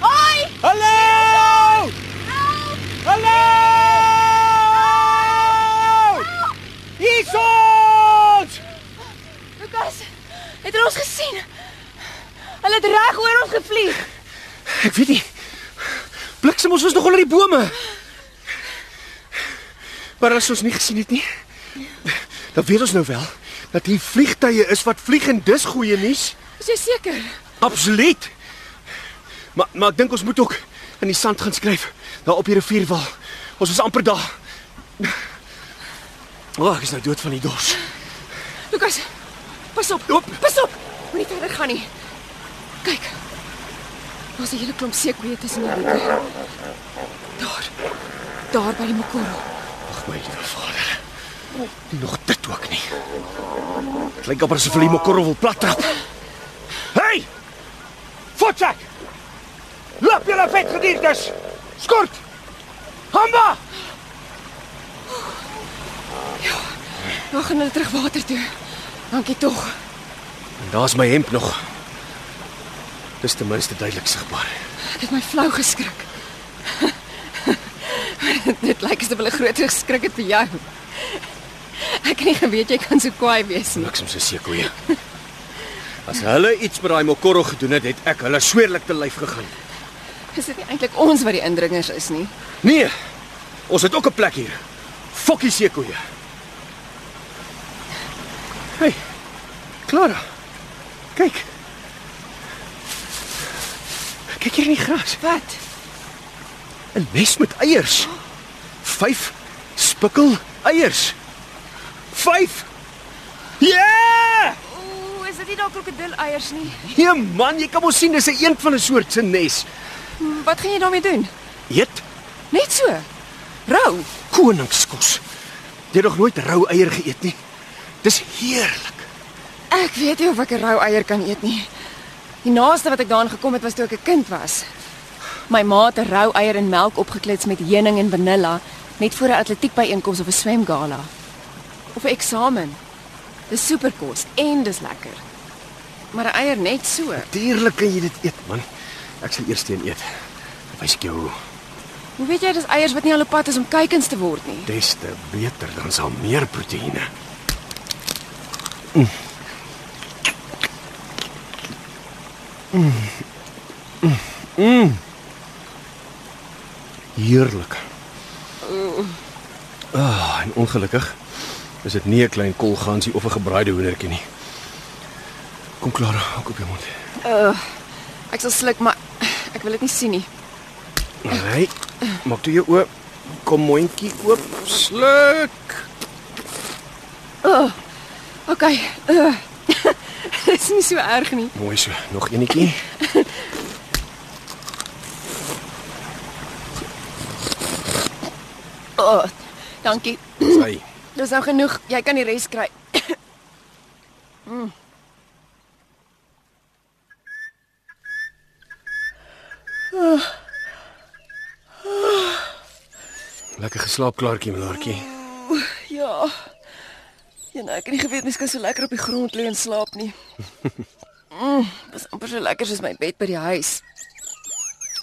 S5: Oi!
S4: Hallo! Hallo! Hier's ons!
S5: Lukas, het hulle ons gesien? Hulle het reg oor ons gevlieg.
S4: Ek weet nie. Bliksem ons was nog onder die bome. Maar as ons nie gesien het nie, dan weet ons nou wel dat hier vliegtye is wat vlieg en dis goeie nuus.
S5: Is jy seker?
S4: Absoluut. Maar maar ek dink ons moet ook in die sand gaan skryf daar op die rivierwal. Ons is amper daar. O, oh, ek is nou dood van die dors.
S5: Lukas, pas op.
S4: Oep.
S5: Pas op. Moenie verder gaan nie. Kyk. Daar's 'n hele klomp seekoeie tussen die botte. Daar. Daar by die Mokoro.
S4: Ag my liewe vader. Nie nog dit ook nie. Dit lyk amper asof hulle die mokoro wil plattrap. Hey! Fotzak! Loop julle vetgediertes! Skort! Hamba!
S5: Nou gaan hulle terug water toe. Dankie tog.
S4: En daar's my hemp nog. Dis ten minste duidelik sigbaar.
S5: Ek het my flou geskrik. Dit lyk asof hulle groot geskrik het vir jou. Ek het nie geweet jy kan so kwaai wees nie.
S4: Niks om so sekoeie. As hulle iets met daai mokoro gedoen het, het ek hulle sweerlik te lyf gegaan.
S5: Is dit nie eintlik ons wat die indringers is nie?
S4: Nee. Ons het ook 'n plek hier. Fokkie sekoeie. Hey. Clara. Kyk. Kyk hier in die gras.
S5: Wat?
S4: 'n Nes met eiers. 5 spikkel eiers. 5. Ja! Yeah!
S5: Ooh, is dit nie dalk krokodilleiers nie?
S4: Nee man, jy kan mos sien dis 'n eend van 'n soort se nes.
S5: Wat gaan jy daarmee doen?
S4: Eet
S5: Net so. Rou.
S4: koningskos. Jy het nog nooit rou eier geëet nie. Dis heerlik.
S5: Ek weet nie of ek 'n rou eier kan eet nie. Die naaste wat ek daaraan gekom het was toe ek 'n kind was. My ma het 'n rou eier in melk opgeklits met heuning en vanilla net voor 'n atletiekbyeenkoms of 'n swemgala. Of 'n eksamen. Dis superkos en dis lekker. Maar 'n eier net so.
S4: Natuurlik kan jy dit eet, man. Ek sal eers een eet. Wys ek jou hoe.
S5: Hoe weet jy dis eiers wat nie al op pad is om kuikens te word nie?
S4: Des te beter, dan sal meer proteïene. Heerlik. Ah, en ongelukkig is dit nie 'n klein kolgansie of 'n gebraaide hoendertjie nie. Kom Clara, ook op jou mond.
S5: Ek sal sluk, maar ek wil dit nie sien nie.
S4: Nee. Maak toe jou oop. Kom mondjie oop. Sluk.
S5: OK. Uh, Dit is nie so erg nie.
S4: Mooi so. Nog eenetjie.
S5: Oh, dankie.
S4: Sy.
S5: Dis nou genoeg. Jy kan die res kry.
S4: Lekker geslaap klaartjie, Melaartjie.
S5: Ja. Ja, nou, ek het nie geweet mens kan so lekker op die grond lê en slaap nie. Mm, dis amper so lekker soos my bed by die huis.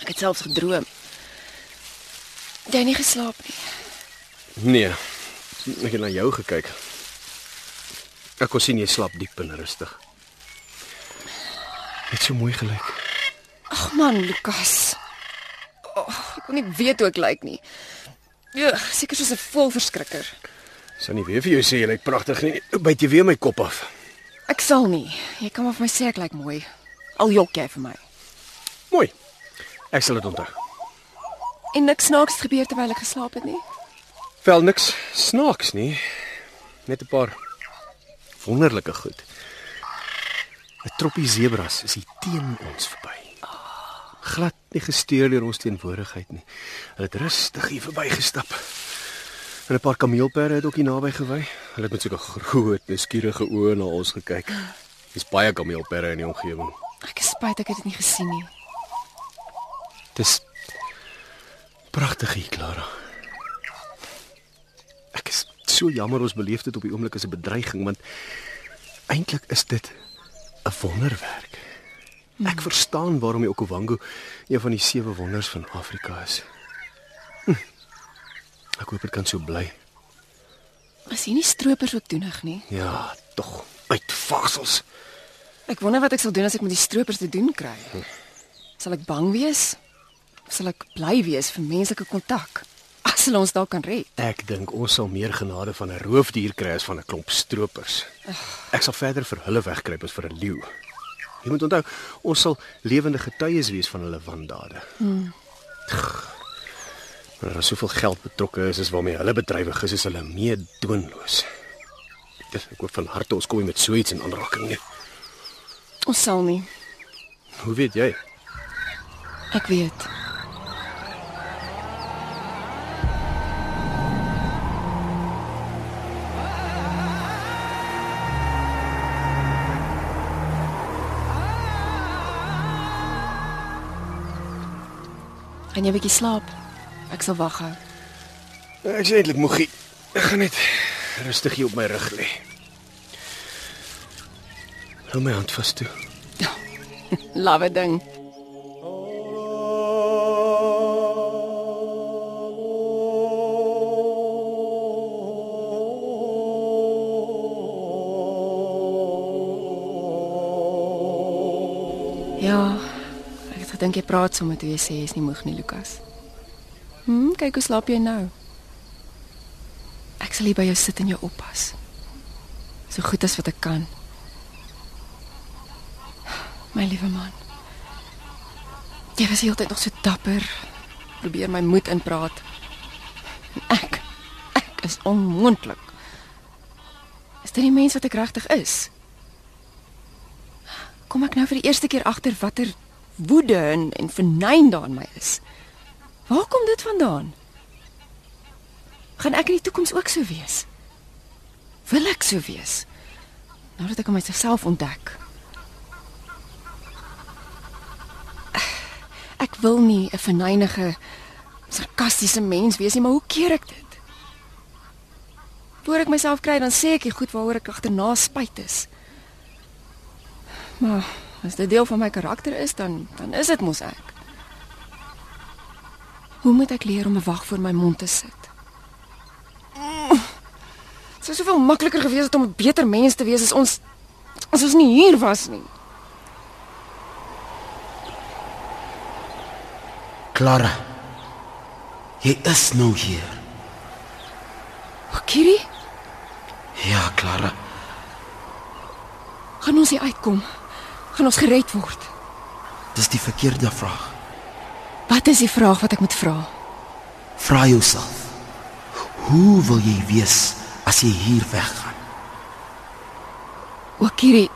S5: Ek het selfs gedroom. Jy het nie geslaap nie.
S4: Nee. Ek het na jou gekyk. Ek kon sien jy slaap diep en rustig. Dit so mooi gelyk.
S5: Ag man, Lukas. Oh, ek kon nie weet hoe ek lyk nie. Ja, seker soos 'n voelverskrikker.
S4: Sou nie weer vir jou sê jy lyk pragtig nie. Byt jy weer my kop af.
S5: Ek sal nie. Jy kan maar vir my sê ek lyk mooi. Al jok jy vir my.
S4: Mooi. Ek sal dit onthou.
S5: En niks snaaks gebeur terwyl ek geslaap het nie.
S4: Vel niks snaaks nie. Net 'n paar wonderlike goed. 'n Troppie sebras is hier teen ons verby. Glad nie gesteer deur ons teenwoordigheid nie. Hulle het rustig hier verbygestap. En 'n paar kameelperde het ook hier naby gewy. Hulle het met sulke groot, nuuskierige oë na ons gekyk. Dis baie kameelperde in die omgewing.
S5: Ek is spyt ek het dit nie gesien nie.
S4: Dis pragtig hier, Clara. Ek is so jammer ons beleef dit op die oomblik as 'n bedreiging, want eintlik is dit 'n wonderwerk. Ek verstaan waarom die Okavango een van die sewe wonders van Afrika is. Hm. Ek hoop dit kan so bly.
S5: Is hier nie stroopers ook doenig nie?
S4: Ja, tog. Uitvagsels.
S5: Ek wonder wat ek sal doen as ek met die stroopers te doen kry. Sal ek bang wees? Of sal ek bly wees vir menslike kontak? As hulle ons daar kan red.
S4: Ek dink ons sal meer genade van 'n roofdier kry as van 'n klomp stroopers. Ek sal verder vir hulle wegkruip as vir 'n leeu. Jy moet onthou, ons sal lewende getuies wees van hulle wandade. Hmm. Maar daar is soveel geld betrokke is, is waarmee hulle bedrywig is, is hulle mee doonloos. Dis ek hoop van harte ons kom nie met so iets in aanraking nie.
S5: Ons sal nie.
S4: Hoe weet jy?
S5: Ek weet. Jy 'n bietjie slaap? Ek sal wag hou.
S4: Ek is eintlik moegie. Ek gaan net rustig hier op my rug lê. Hou my hand vas toe.
S5: Lawwe ding. Gedink jy praat sommer toe jy sê jy's nie moeg nie, Lukas. Hm, kyk hoe slaap jy nou. Ek sal hier by jou sit en jou oppas. So goed as wat ek kan. My liewe man. Jy was heeltyd nog so dapper. Probeer my moed inpraat. Ek ek is onmoontlik. Is dit die mens wat ek regtig is? Kom ek nou vir die eerste keer agter watter woede en en vernyn daar in my is? Waar kom dit vandaan? Gaan ek in die toekoms ook so wees? Wil ek so wees? Nou dat ek myself ontdek. Ek wil nie 'n verneinige sarkastiese mens wees nie, maar hoe keer ek dit? Voor ek myself kry, dan sê ek die goed waaroor ek agterna spyt is. Maar as dit deel van my karakter is, dan dan is dit mos ek. Hoe moet ek leer om 'n wag voor my mond te sit? Dit sou soveel makliker gewees het om 'n beter mens te wees as ons as ons nie hier was nie.
S8: Clara. Jy is nou hier.
S5: O, Kiri,
S8: Ja, Clara.
S5: gaan ons hier uitkom? Gaan ons gered word?
S8: Dis die verkeerde vraag.
S5: Wat is die vraag wat ek moet vra?
S8: Vra jouself. Hoe wil jy wees as jy hier weggaan?
S5: O, Kiri,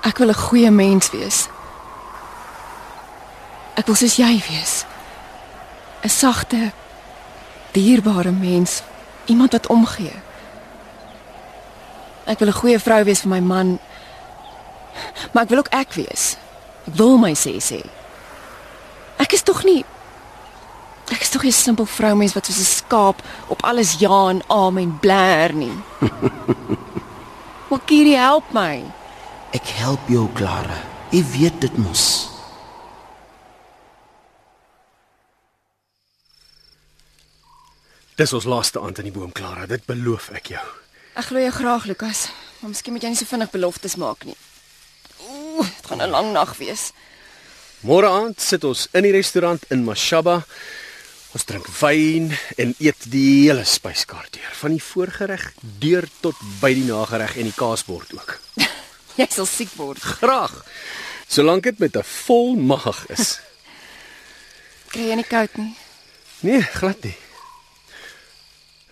S5: ek wil 'n goeie mens wees. Ek wil soos jy wees. 'n Sagte, dierbare mens, iemand wat omgee. Ek wil 'n goeie vrou wees vir my man. Maar ek wil ook ek wees. Ek wil my sê sê. Ek is tog nie Ek is tog 'n simpel vroumens wat soos 'n skaap op alles ja en amen blær nie. Wakiri help my.
S8: Ek help jou, Clara. Jy weet dit mos.
S4: Dis ons laaste aand in die boom, Clara. Dit beloof ek jou.
S5: Ek glo jou graag, Lukas. Maar miskien moet jy nie so vinnig beloftes maak nie. Ooh, dit gaan 'n lang nag wees.
S4: Môre aand sit ons in die restaurant in Mashaba. Ons drink wyn en eet die hele spyskaart deur, van die voorgereg deur tot by die nagereg en die kaasbord ook.
S5: Jy sal siek word.
S4: Graag. Solank dit met 'n vol maag is.
S5: Kry jy nie koud nie?
S4: Nee, glad nie.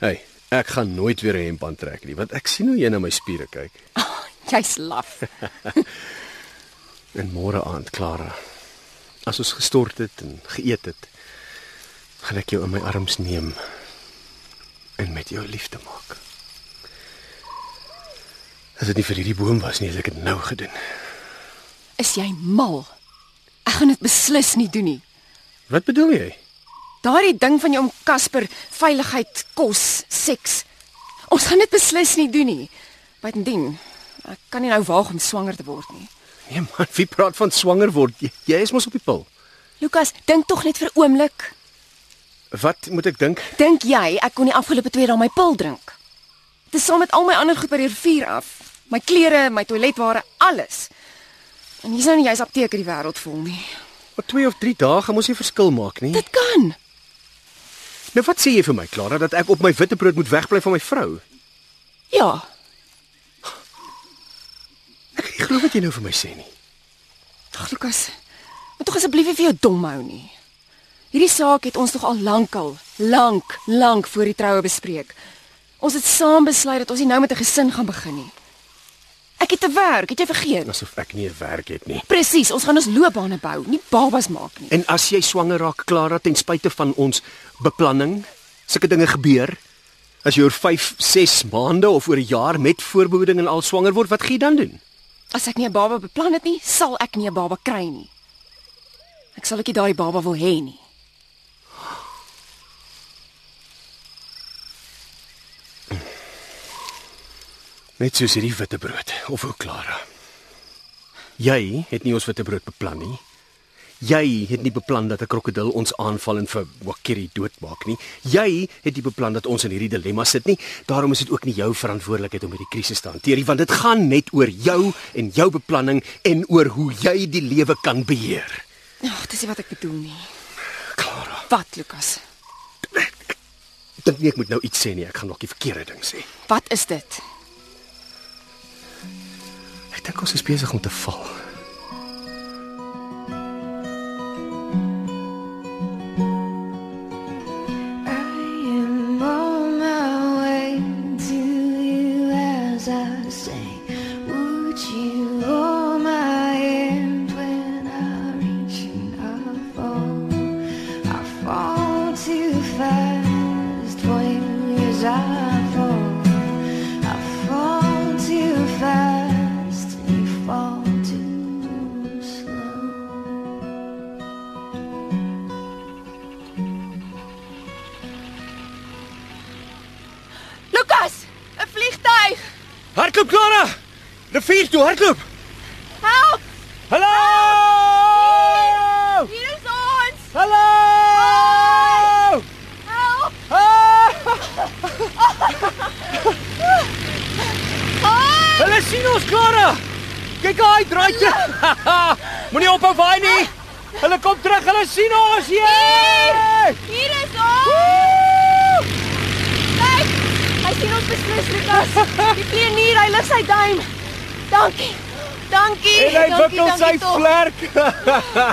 S4: Hey, ek gaan nooit weer 'n hemp aantrek nie, want ek sien hoe jy na my spiere kyk.
S5: Jy's laf.
S4: En môre aand, Clara, as ons gestort het en geëet het, gaan ek jou in my arms neem en met jou liefde maak. As dit nie vir hierdie boom was nie, het ek dit nou gedoen.
S5: Is jy mal? Ek gaan dit beslis nie doen nie.
S4: Wat bedoel jy?
S5: Daardie ding van jou om Casper, veiligheid, kos, seks. Ons gaan dit beslis nie doen nie. Buitendien, ek kan nie nou waag om swanger te word nie.
S4: Nee man, wie praat van swanger word? Jy, jy is mos op die pil.
S5: Lukas, dink tog net vir oomblik.
S4: Wat moet ek dink?
S5: Dink jy ek kon die afgelope 2 dae my pil drink? Dit is saam met al my ander goed by die rivier af. My klere, my toiletware, alles. En hier's nou nie jy's apteker die wêreld vol nie.
S4: Wat 2 of 3 dae gaan mos nie verskil maak nie.
S5: Dit kan.
S4: Nou wat sê jy vir my, Clara, dat ek op my witbrood moet wegbly van my vrou?
S5: Ja,
S4: Ek glo wat jy nou vir my sê nie.
S5: Ag Lukas, moet tog asseblief nie vir jou dom hou nie. Hierdie saak het ons tog al lankal, lank, lank voor die troue bespreek. Ons het saam besluit dat ons nie nou met 'n gesin gaan begin nie. Ek het te werk, het jy vergeet?
S4: Asof ek nie 'n werk het nie.
S5: Presies, ons gaan ons loopbane bou, nie babas maak nie.
S4: En as jy swanger raak, Clara, ten spyte van ons beplanning, sulke dinge gebeur, as jy oor 5, 6 maande of oor 'n jaar met voorbehoeding en al swanger word, wat gaan jy dan doen?
S5: As ek nie 'n baba beplan het nie, sal ek nie 'n baba kry nie. Ek sal ook nie daai baba wil hê nie.
S4: Net soos hierdie witbrood of hoe Clara. Jy het nie ons witbrood beplan nie. Jy het nie beplan dat 'n krokodil ons aanval en vir Wakiri doodmaak nie. Jy het nie beplan dat ons in hierdie dilemma sit nie. Daarom is dit ook nie jou verantwoordelikheid om hierdie krisis te hanteer nie, want dit gaan net oor jou en jou beplanning en oor hoe jy die lewe kan beheer.
S5: Ag, dis nie wat ek bedoel nie.
S4: Clara,
S5: Wat, Lukas?
S4: dink nie ek moet nou iets sê nie. Ek gaan dalk die verkeerde ding sê.
S5: Wat is dit?
S4: Ek dink ons is besig om te val.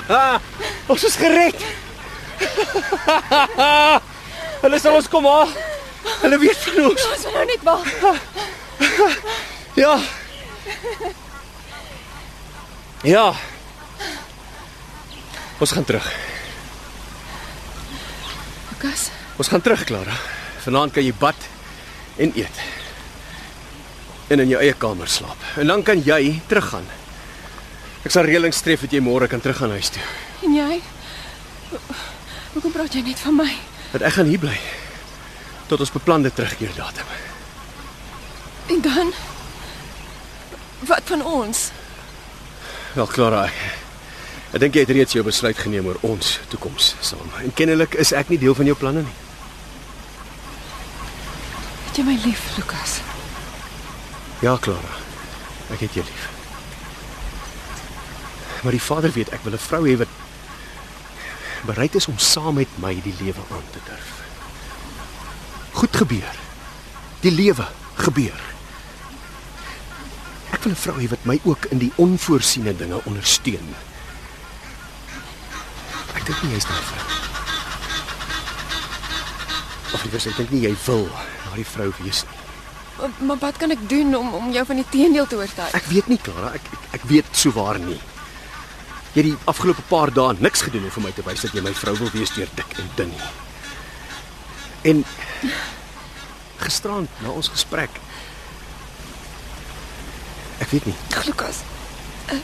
S5: ons is
S4: gered. Hulle sal ons kom haal. Hulle weet van ons.
S5: Ons wil nou net wag.
S4: Ja. Ja. Ons gaan terug.
S5: Lukas,
S4: Ons gaan terug, Clara. Vanaand kan jy bad en eet. En in jou eie kamer slaap. En dan kan jy teruggaan. Ek sal reëlings tref dat jy môre kan teruggaan huis toe.
S5: en jy? Hoekom praat jy net van my?
S4: Dat ek gaan hier bly tot ons beplande terugkeer datum.
S5: En dan? Wat van ons?
S4: Wel, Clara, ek, ek dink jy het reeds jou besluit geneem oor ons toekoms saam. En kennelik is ek nie deel van jou planne nie.
S5: Het jy my lief, Lukas?
S4: Ja, Clara. Ek het jou lief. Maar die Vader weet ek wil 'n vrou hê wat bereid is om saam met my die lewe aan te durf. Goed gebeur. Die lewe gebeur. Ek wil 'n vrou hê wat my ook in die onvoorsiene dinge ondersteun. Ek dink nie jy's daai vrou. Of jy sê ek dink nie jy wil daai vrou wees nie.
S5: Maar, maar wat kan ek doen om om jou van die teendeel te oortuig?
S4: Ek weet nie, Clara, ek ek, ek weet souwaar nie. Jy het die afgelope paar dae niks gedoen om vir my te wys dat jy my vrou wil wees deur dik en dun nie. En gisterand na ons gesprek Ek weet nie.
S5: Ag, Lukas. Uh,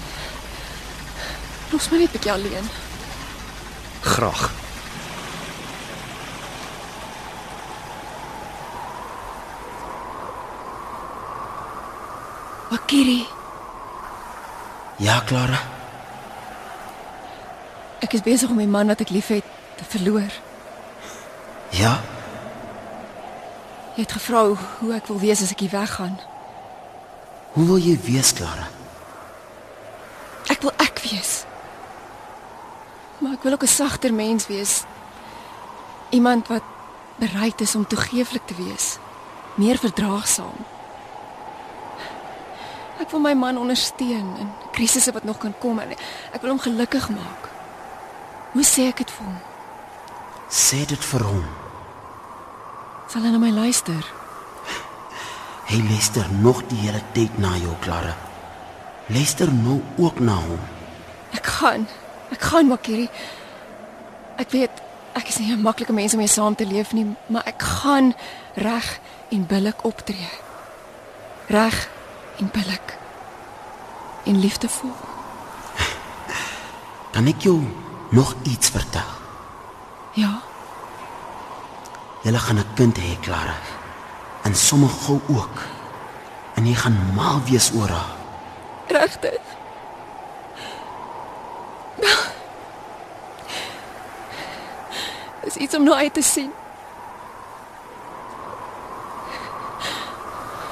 S5: los my net 'n bietjie alleen.
S4: Graag.
S5: Wakiri,
S8: Ja, Clara.
S5: Ek is besig om die man wat ek liefhet te verloor.
S8: Ja,
S5: Jy het gevra hoe, ek wil wees as ek hier weggaan.
S8: hoe wil jy wees, Clara?
S5: Ek wil ek wees. Maar ek wil ook 'n sagter mens wees. Iemand wat bereid is om toegeeflik te wees, meer verdraagsaam. Ek wil my man ondersteun in krisisse wat nog kan kom en ek wil hom gelukkig maak. Hoe sê ek dit vir hom?
S8: Sê dit vir hom.
S5: Sal hy na my luister?
S8: Hy luister nog die hele tyd na jou, Clara. Luister nou ook na hom.
S5: Ek gaan. Ek gaan, Makiri. Ek weet ek is nie 'n maklike mens om mee saam te leef nie, maar ek gaan reg en billik optree. Reg en billik. En liefdevol.
S8: Kan ek jou nog iets vertel?
S5: Ja,
S8: Julle gaan 'n kind hê, Clara. En sommer gou ook. En jy gaan mal wees oor haar.
S5: regtig. Dis iets om na uit te sien.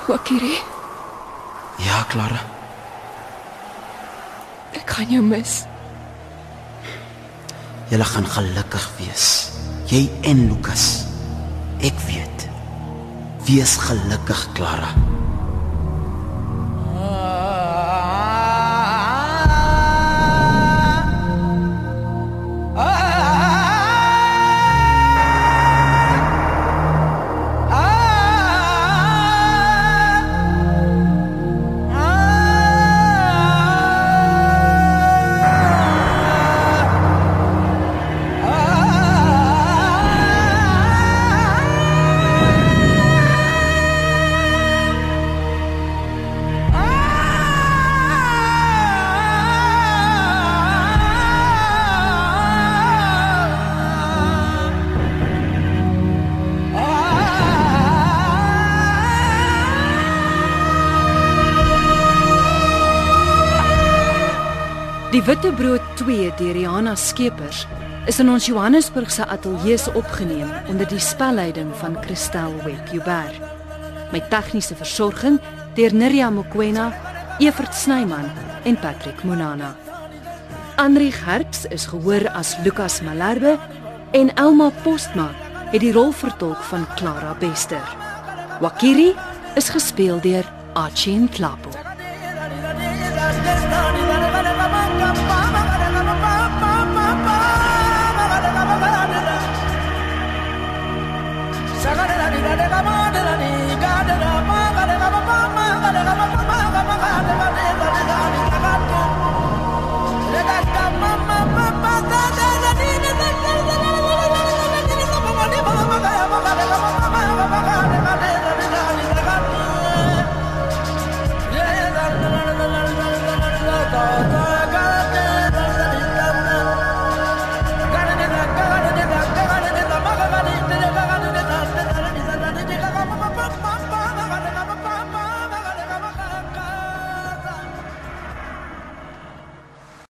S5: Wakiri,
S8: Ja, Clara.
S5: ek gaan jou mis.
S8: Julle gaan gelukkig wees. Jy en Lukas. Ek weet. Wees gelukkig, Clara.
S1: Die Witbrood 2 deur Rihanna Skeepers is in ons Johannesburgse ateljee se opgeneem onder die spelleiding van Christel Webber. met tegniese versorging deur Nirja Mokoena, Evert Snyman en Patrick Monana. Andri Herps is gehoor as Lukas Malherbe en Elma Postma het die rol vertolk van Clara Bester. Wakiri is gespeel deur Achin Tlapo.